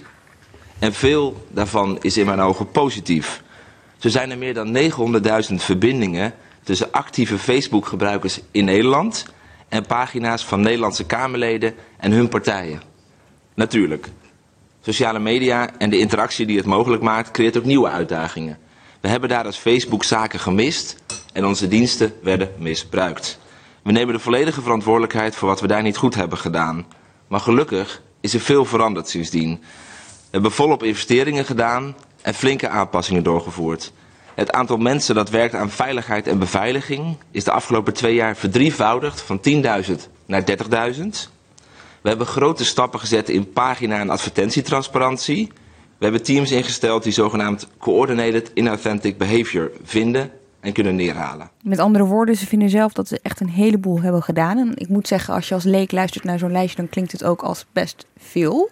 En veel daarvan is in mijn ogen positief. Zo zijn er meer dan 900.000 verbindingen tussen actieve Facebook-gebruikers in Nederland en pagina's van Nederlandse Kamerleden en hun partijen. Natuurlijk, sociale media en de interactie die het mogelijk maakt, creëert ook nieuwe uitdagingen. We hebben daar als Facebook zaken gemist en onze diensten werden misbruikt. We nemen de volledige verantwoordelijkheid voor wat we daar niet goed hebben gedaan. Maar gelukkig is er veel veranderd sindsdien. We hebben volop investeringen gedaan en flinke aanpassingen doorgevoerd. Het aantal mensen dat werkt aan veiligheid en beveiliging is de afgelopen twee jaar verdrievoudigd van 10.000 naar 30.000. We hebben grote stappen gezet in pagina- en advertentietransparantie. We hebben teams ingesteld die zogenaamd Coordinated Inauthentic Behavior vinden en kunnen neerhalen. Met andere woorden, ze vinden zelf dat ze echt een heleboel hebben gedaan. En ik moet zeggen, als je als leek luistert naar zo'n lijstje, dan klinkt het ook als best veel.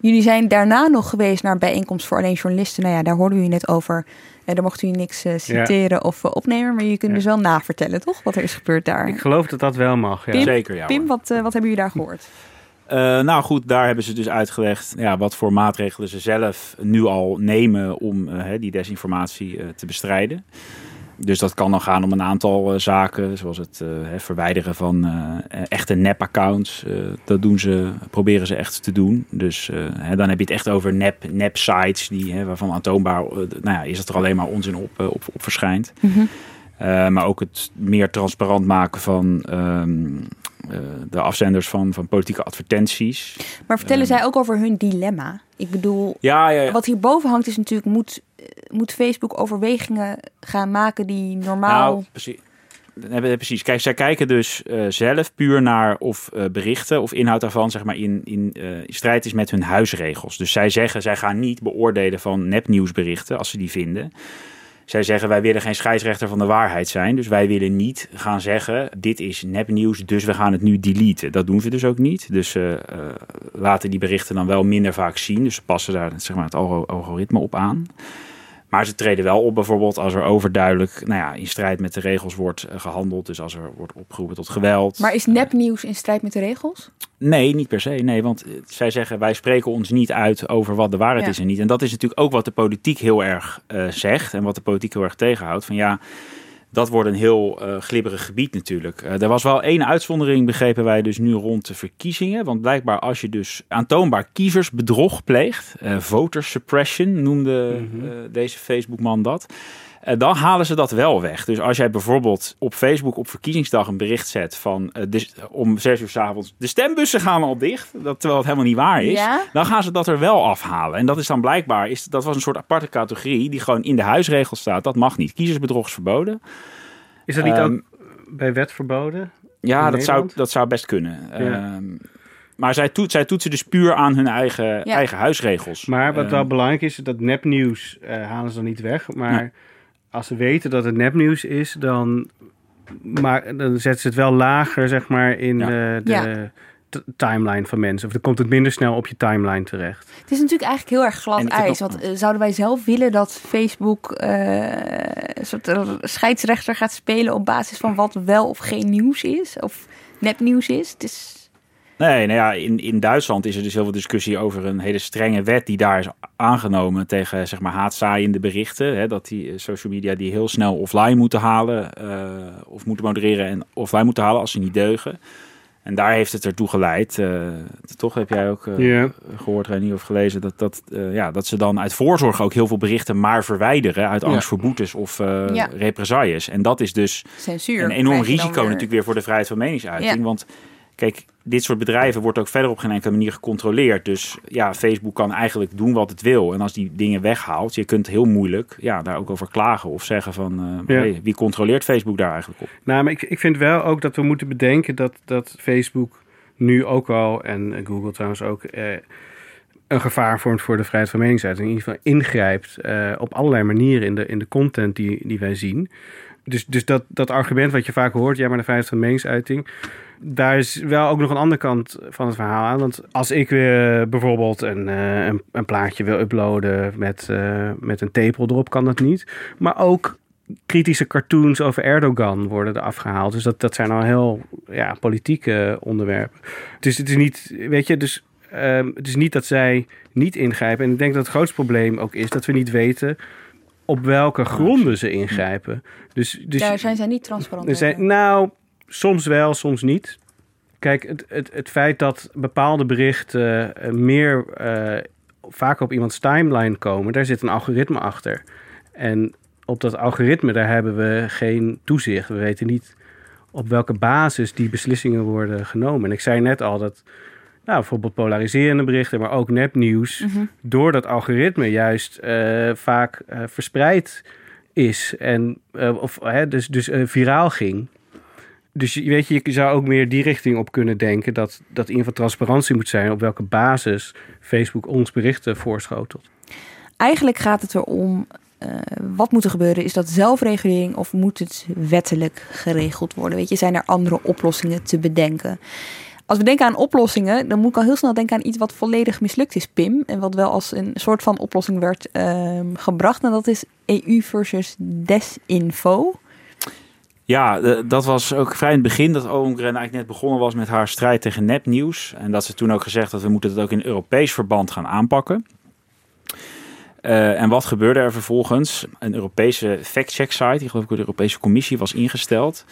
Jullie zijn daarna nog geweest naar een bijeenkomst voor alleen journalisten. Nou ja, daar hoorden jullie net over. Eh, daar mocht u niks eh, citeren of eh, opnemen, maar je kunt dus wel navertellen, toch? Wat er is gebeurd daar. Ik geloof dat dat wel mag. Ja. Pim, Zeker, ja, Pim wat, wat hebben jullie daar gehoord? Eh, nou goed, daar hebben ze dus uitgelegd ja, wat voor maatregelen ze zelf nu al nemen om eh, die desinformatie eh, te bestrijden. Dus dat kan dan gaan om een aantal zaken, zoals het verwijderen van echte nep-accounts. Dat doen ze, proberen ze echt te doen. Dus dan heb je het echt over nep, nep-sites, die, waarvan aantoonbaar nou ja, is dat er alleen maar onzin op, op, op verschijnt. Eh, maar ook het meer transparant maken van ehm, eh, de afzenders van, van politieke advertenties. Maar vertellen zij ook over hun dilemma? Ik bedoel, Ja, ja, ja. wat hierboven hangt is natuurlijk... Moet, eh, moet Facebook overwegingen gaan maken die normaal... Nou, precies. precies. Kijk, zij kijken dus uh, zelf puur naar of uh, berichten of inhoud daarvan zeg maar, in, in, uh, in, strijd is met hun huisregels. Dus zij zeggen, zij gaan niet beoordelen van nepnieuwsberichten als ze die vinden. Zij zeggen, wij willen geen scheidsrechter van de waarheid zijn. Dus wij willen niet gaan zeggen, dit is nepnieuws, dus we gaan het nu deleten. Dat doen ze dus ook niet. Dus ze laten die berichten dan wel minder vaak zien. Dus ze passen daar zeg maar, het algoritme op aan. Maar ze treden wel op bijvoorbeeld als er overduidelijk nou ja, in strijd met de regels wordt eh, gehandeld. Dus als er wordt opgeroepen tot geweld. Maar is nepnieuws in strijd met de regels? Nee, niet per se. Nee, want eh, zij zeggen wij spreken ons niet uit over wat de waarheid is en niet. En dat is natuurlijk ook wat de politiek heel erg uh, zegt en wat de politiek heel erg tegenhoudt. Van ja, dat wordt een heel uh, glibberig gebied natuurlijk. Uh, er was wel één uitzondering, begrepen wij dus nu rond de verkiezingen. Want blijkbaar als je dus aantoonbaar kiezersbedrog pleegt, uh, voter suppression noemde mm -hmm. deze Facebookman dat. Uh, dan halen ze dat wel weg. Dus als jij bijvoorbeeld op Facebook op verkiezingsdag een bericht zet van uh, de, om zes uur s avonds de stembussen gaan al dicht, dat, terwijl het helemaal niet waar is, ja? dan gaan ze dat er wel afhalen. En dat is dan blijkbaar, is, dat was een soort aparte categorie die gewoon in de huisregels staat. Dat mag niet. Kiezersbedrog is verboden. Is dat niet um, ook bij wet verboden? Ja, dat zou, dat zou best kunnen. Ja. Um, maar zij, toet, zij toetsen dus puur aan hun eigen, ja. eigen huisregels. Maar wat um, wel belangrijk is, dat nepnieuws uh, halen ze dan niet weg. Maar ja. Als ze weten dat het nepnieuws is, dan, maar, dan zetten ze het wel lager, zeg maar, in ja. uh, de timeline van mensen. Of dan komt het minder snel op je timeline terecht. Het is natuurlijk eigenlijk heel erg glad ijs. Want uh, zouden wij zelf willen dat Facebook uh, een soort scheidsrechter gaat spelen op basis van wat wel of geen nieuws is? Of nepnieuws is? Het is... Nee, nou ja, in, in Duitsland is er dus heel veel discussie over een hele strenge wet die daar is aangenomen tegen zeg maar haatzaaiende berichten. Hè, dat die social media die heel snel offline moeten halen uh, of moeten modereren en offline moeten halen als ze niet deugen. En daar heeft het ertoe geleid. Uh, toch heb jij ook uh, yeah. gehoord, Renier, of gelezen, dat, dat, uh, ja, dat ze dan uit voorzorg ook heel veel berichten maar verwijderen uit angst ja. voor boetes of ja. represailles. En dat is dus Censuur, een enorm risico weer... natuurlijk weer voor de vrijheid van meningsuiting. Want kijk, dit soort bedrijven wordt ook verder op geen enkele manier gecontroleerd. Dus ja, Facebook kan eigenlijk doen wat het wil. En als die dingen weghaalt, je kunt heel moeilijk ja, daar ook over klagen of zeggen van uh, ja. hey, wie controleert Facebook daar eigenlijk op? Nou, maar ik, ik vind wel ook dat we moeten bedenken dat, dat Facebook nu ook al, en Google trouwens ook, eh, een gevaar vormt voor de vrijheid van meningsuiting. In ieder geval ingrijpt uh, op allerlei manieren in de, in de content die, die wij zien. Dus, dus dat, dat argument wat je vaak hoort, ja, maar de vrijheid van meningsuiting daar is wel ook nog een andere kant van het verhaal aan. Want als ik weer bijvoorbeeld een, uh, een, een, plaatje wil uploaden met, uh, met een tepel erop, kan dat niet. Maar ook kritische cartoons over Erdogan worden er afgehaald. Dus dat, dat zijn al heel ja, politieke onderwerpen. Dus het is niet, weet je, dus um, het is niet dat zij niet ingrijpen. En ik denk dat het grootste probleem ook is dat we niet weten op welke gronden ze ingrijpen. Dus, dus, Daar zijn zij niet transparant zijn, Nou, soms wel, soms niet. Kijk, het, het, het feit dat bepaalde berichten uh, meer uh, vaak op iemands timeline komen, daar zit een algoritme achter. En op dat algoritme, daar hebben we geen toezicht. We weten niet op welke basis die beslissingen worden genomen. En ik zei net al dat nou, bijvoorbeeld polariserende berichten, maar ook nepnieuws, mm -hmm. door dat algoritme juist uh, vaak verspreid is. En, of dus, dus viraal ging dus je weet je, je zou ook meer die richting op kunnen denken. Dat, dat in ieder geval transparantie moet zijn op welke basis Facebook ons berichten voorschotelt. Eigenlijk gaat het erom. Uh, wat moet er gebeuren? Is dat zelfregulering of moet het wettelijk geregeld worden? Weet je, zijn er andere oplossingen te bedenken? Als we denken aan oplossingen, dan moet ik al heel snel denken aan iets wat volledig mislukt is, Pim. En wat wel als een soort van oplossing werd uh, gebracht. En dat is EU versus desinfo. Ja, dat was ook vrij in het begin dat Oomgren eigenlijk net begonnen was met haar strijd tegen nepnieuws. En dat ze toen ook gezegd dat we moeten het ook in Europees verband gaan aanpakken. Uh, en wat gebeurde er vervolgens? Een Europese fact-check site, die geloof ik door de Europese Commissie was ingesteld.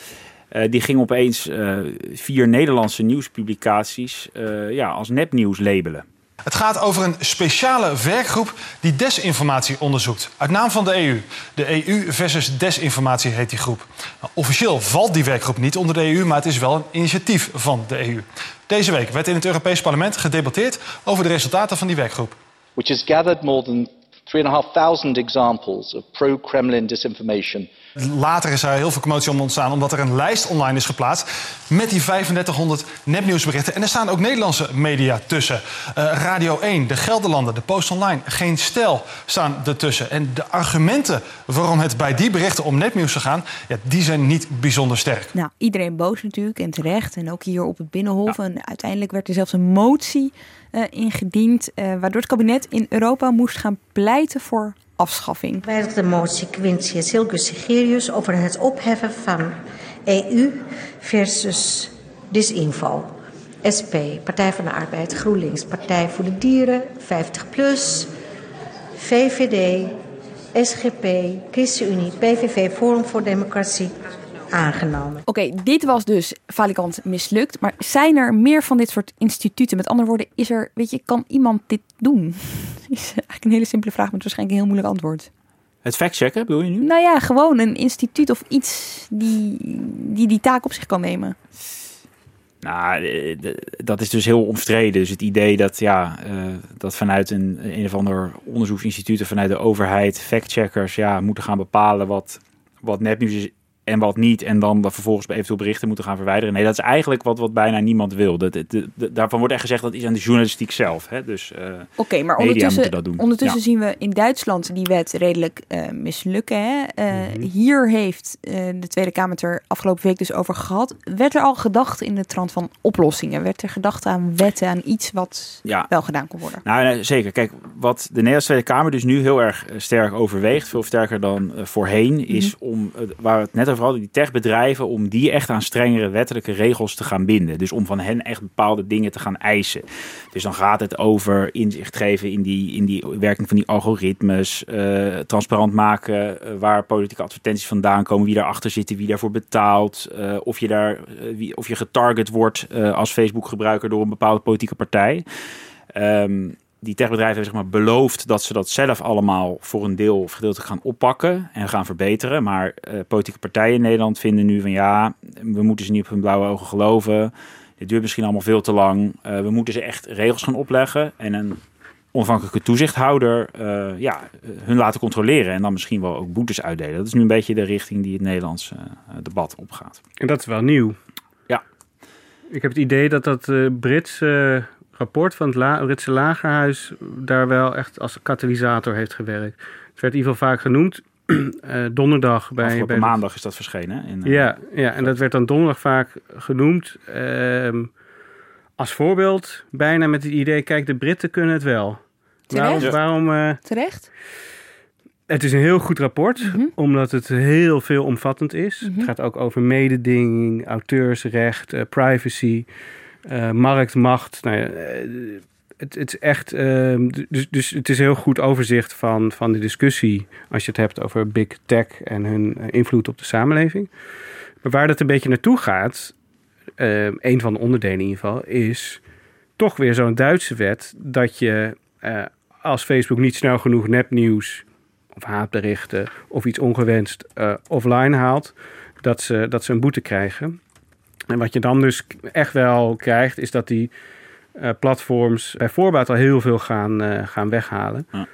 Uh, die ging opeens uh, vier Nederlandse nieuwspublicaties ja, als nepnieuws labelen. Het gaat over een speciale werkgroep die desinformatie onderzoekt. Uit naam van de EU. De EU versus desinformatie heet die groep. Nou, officieel valt die werkgroep niet onder de EU, maar het is wel een initiatief van de EU. Deze week werd in het Europees Parlement gedebatteerd over de resultaten van die werkgroep. Which has gathered more than 3.500 examples of pro-Kremlin disinformation Later is er heel veel commotie om ontstaan omdat er een lijst online is geplaatst met die 3500 nepnieuwsberichten. En er staan ook Nederlandse media tussen. Uh, Radio 1, de Gelderlanden, de Post Online, Geen Stijl staan ertussen. En de argumenten waarom het bij die berichten om nepnieuws te gaan, ja, die zijn niet bijzonder sterk. Nou, iedereen boos natuurlijk en terecht. En ook hier op het Binnenhof. Ja. En uiteindelijk werd er zelfs een motie uh, ingediend, uh, waardoor het kabinet in Europa moest gaan pleiten voor afschaffing. Wijzigt de motie Quintius Hilgus Sigerius over het opheffen van EU versus disinfo. SP, Partij van de Arbeid, GroenLinks, Partij voor de Dieren, 50PLUS, VVD, SGP, ChristenUnie, PVV, Forum voor Democratie, aangenomen. Oké, okay, dit was dus valikant mislukt. Maar zijn er meer van dit soort instituten? Met andere woorden, is er, weet je, kan iemand dit doen? is eigenlijk een hele simpele vraag met waarschijnlijk een heel moeilijk antwoord. Het factchecken bedoel je nu? Nou ja, gewoon een instituut of iets die die, die taak op zich kan nemen. Nou, dat is dus heel omstreden. Dus het idee dat, ja, uh, dat vanuit een, een of ander onderzoeksinstituut of vanuit de overheid factcheckers ja, moeten gaan bepalen wat, wat nepnieuws is en wat niet. En dan vervolgens bij eventueel berichten moeten gaan verwijderen. Nee, dat is eigenlijk wat, wat bijna niemand wil. Dat, dat, daarvan wordt echt gezegd dat is aan de journalistiek zelf. Hè? Dus uh, Oké, okay, maar ondertussen, dat doen. ondertussen ja. zien we in Duitsland die wet redelijk uh, mislukken. Hè? Uh, mm -hmm. Hier heeft de Tweede Kamer het er afgelopen week dus over gehad. Werd er al gedacht in de trant van oplossingen? Werd er gedacht aan wetten, aan iets wat ja. wel gedaan kon worden? Nou, nee, zeker. Kijk, wat de Nederlandse Tweede Kamer dus nu heel erg sterk overweegt, veel sterker dan voorheen, is om, waar het net vooral die techbedrijven, om die echt aan strengere wettelijke regels te gaan binden. Dus om van hen echt bepaalde dingen te gaan eisen. Dus dan gaat het over inzicht geven in die, in die werking van die algoritmes, uh, transparant maken uh, waar politieke advertenties vandaan komen, wie daarachter zitten, wie daarvoor betaalt, uh, of, je daar, wie, of je getarget wordt als Facebook-gebruiker door een bepaalde politieke partij. Um, die techbedrijven hebben zeg maar, beloofd dat ze dat zelf allemaal voor een deel of gedeelte gaan oppakken en gaan verbeteren. Maar uh, politieke partijen in Nederland vinden nu van ja, we moeten ze niet op hun blauwe ogen geloven. Het duurt misschien allemaal veel te lang. Uh, we moeten ze echt regels gaan opleggen en een onafhankelijke toezichthouder uh, ja, hun laten controleren en dan misschien wel ook boetes uitdelen. Dat is nu een beetje de richting die het Nederlandse debat opgaat. En dat is wel nieuw. Ja. Ik heb het idee dat dat Britse rapport van het La Britse Lagerhuis daar wel echt als katalysator heeft gewerkt. Het werd in ieder geval vaak genoemd. uh, donderdag bij, Afgelopen bij maandag is dat verschenen. In, uh, ja, ja, en dat werd dan donderdag vaak genoemd. Uh, als voorbeeld, bijna met het idee: kijk, de Britten kunnen het wel. Terecht? Waarom? waarom Terecht? Het is een heel goed rapport, Mhm. omdat het heel veelomvattend is. Het gaat ook over mededinging, auteursrecht, uh, privacy, uh, marktmacht. Nou ja, uh, het, het, is echt. Uh, dus, dus het is een heel goed overzicht van, van de discussie. als je het hebt over big tech en hun uh, invloed op de samenleving. Maar waar dat een beetje naartoe gaat. Een van de onderdelen in ieder geval. is toch weer zo'n Duitse wet. dat je als Facebook niet snel genoeg nepnieuws. of haatberichten. of iets ongewenst offline haalt. Dat ze, dat ze een boete krijgen. En wat je dan dus echt wel krijgt, is dat die uh, platforms bij voorbaat al heel veel gaan, uh, gaan weghalen. Ja.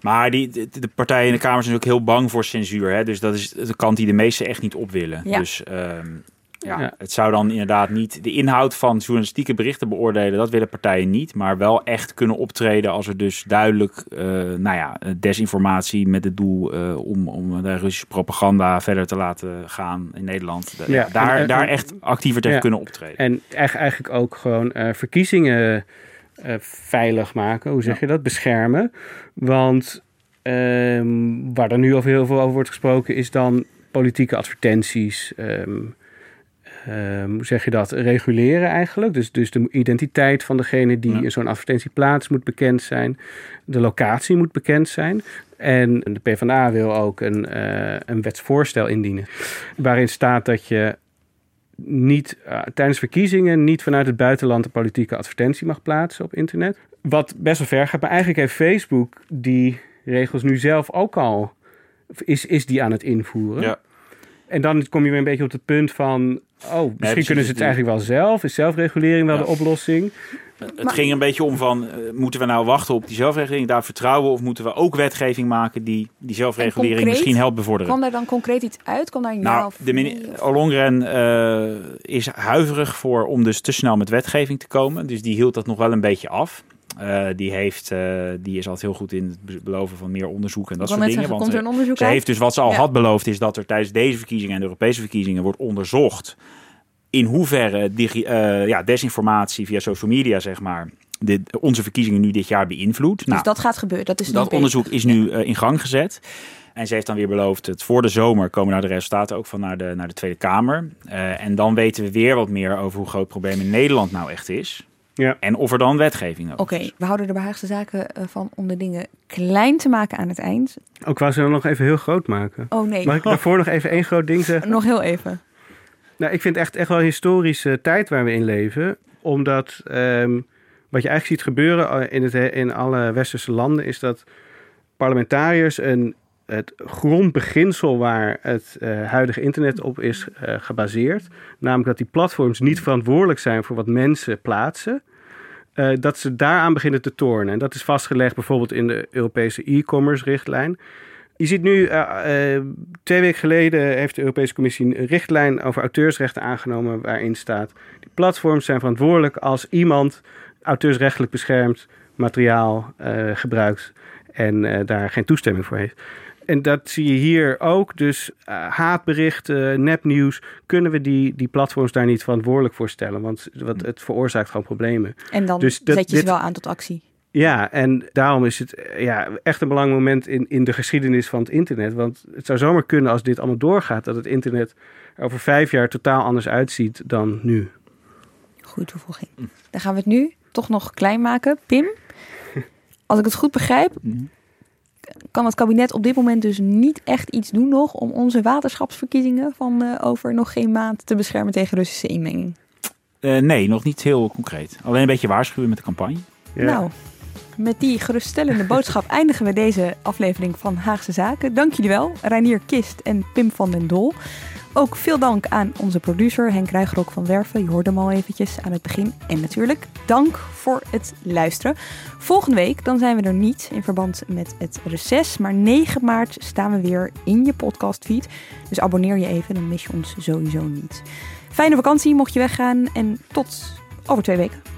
Maar die, de, de, partijen in de Kamer zijn ook heel bang voor censuur. Hè? Dus dat is de kant die de meesten echt niet op willen. Ja. Dus um, ja, ja, het zou dan inderdaad niet de inhoud van journalistieke berichten beoordelen. Dat willen partijen niet. Maar wel echt kunnen optreden als er dus duidelijk, uh, nou ja, desinformatie met het doel uh, om, om de Russische propaganda verder te laten gaan in Nederland. Ja, daar, en, en, daar echt actiever tegen ja, kunnen optreden. En eigenlijk ook gewoon uh, verkiezingen veilig maken. Hoe zeg je dat? Beschermen. Want um, waar er nu al heel veel over wordt gesproken, is dan politieke advertenties. Um, hoe zeg je dat, reguleren eigenlijk. Dus, dus de identiteit van degene die ja. zo'n advertentie plaatst moet bekend zijn. De locatie moet bekend zijn. En de PvdA wil ook een, uh, een wetsvoorstel indienen. Waarin staat dat je niet uh, tijdens verkiezingen niet vanuit het buitenland een politieke advertentie mag plaatsen op internet. Wat best wel ver gaat. Maar eigenlijk heeft Facebook die regels nu zelf ook al. Is, is die aan het invoeren. Ja. En dan kom je weer een beetje op het punt van... oh, misschien nee, kunnen ze het eigenlijk wel zelf. Is zelfregulering wel ja. de oplossing? Het ging een beetje om van, uh, moeten we nou wachten op die zelfregulering, daar vertrouwen, of moeten we ook wetgeving maken die die zelfregulering concreet, misschien helpt bevorderen? Kwam daar dan concreet iets uit? Kwam daar een nou, de minister Ollongren uh, is huiverig voor om dus te snel met wetgeving te komen, dus die hield dat nog wel een beetje af. Uh, die, heeft, uh, die is altijd heel goed in het beloven van meer onderzoek en dat soort dingen. Zeggen, want komt er een onderzoek ze heeft dus wat ze al ja. had beloofd, is dat er tijdens deze verkiezingen en de Europese verkiezingen wordt onderzocht in hoeverre digi, uh, ja, desinformatie via social media, zeg maar, de, onze verkiezingen nu dit jaar beïnvloedt. Dus nou, dat gaat gebeuren. Dat, is dat onderzoek is nu in gang gezet. En ze heeft dan weer beloofd, het voor de zomer komen daar de resultaten ook van naar de, naar de Tweede Kamer. Uh, en dan weten we weer wat meer over hoe groot het probleem in Nederland nou echt is. Ja. En of er dan wetgeving Oké, okay, we houden de Behaagse zaken van om de dingen klein te maken aan het eind. Ook wou ze dan nog even heel groot maken. Oh nee. Mag ik daarvoor nog even één groot ding zeggen? Nog heel even. Nou, ik vind het echt, echt wel een historische tijd waar we in leven. Omdat um, wat je eigenlijk ziet gebeuren in, het, in alle westerse landen... is dat parlementariërs een, het grondbeginsel waar het uh, huidige internet op is uh, gebaseerd... namelijk dat die platforms niet verantwoordelijk zijn voor wat mensen plaatsen... Uh, dat ze daaraan beginnen te tornen. En dat is vastgelegd bijvoorbeeld in de Europese e-commerce richtlijn... Je ziet nu, twee weken geleden heeft de Europese Commissie een richtlijn over auteursrechten aangenomen waarin staat, die platforms zijn verantwoordelijk als iemand auteursrechtelijk beschermd materiaal gebruikt en daar geen toestemming voor heeft. En dat zie je hier ook. Dus haatberichten, nepnieuws, kunnen we die, die platforms daar niet verantwoordelijk voor stellen? Want, want het veroorzaakt gewoon problemen. En dan dus dat, zet je ze dit, wel aan tot actie. Ja, en daarom is het ja, echt een belangrijk moment in, in de geschiedenis van het internet. Want het zou zomaar kunnen als dit allemaal doorgaat, dat het internet er over vijf jaar totaal anders uitziet dan nu. Goeie toevoeging. Dan gaan we het nu toch nog klein maken. Pim, als ik het goed begrijp, kan het kabinet op dit moment dus niet echt iets doen nog om onze waterschapsverkiezingen van uh, over nog geen maand te beschermen tegen Russische inmenging. Uh, nee, nog niet heel concreet. Alleen een beetje waarschuwen met de campagne. Ja. Nou, met die geruststellende boodschap eindigen we deze aflevering van Haagse Zaken. Dank jullie wel, Reinier Kist en Pim van den Dol. Ook veel dank aan onze producer Henk Ruigrok van Werven. Je hoorde hem al eventjes aan het begin. En natuurlijk dank voor het luisteren. Volgende week dan zijn we er niet in verband met het reces. Maar 9 maart staan we weer in je podcastfeed. Dus abonneer je even, dan mis je ons sowieso niet. Fijne vakantie mocht je weggaan en tot over twee weken.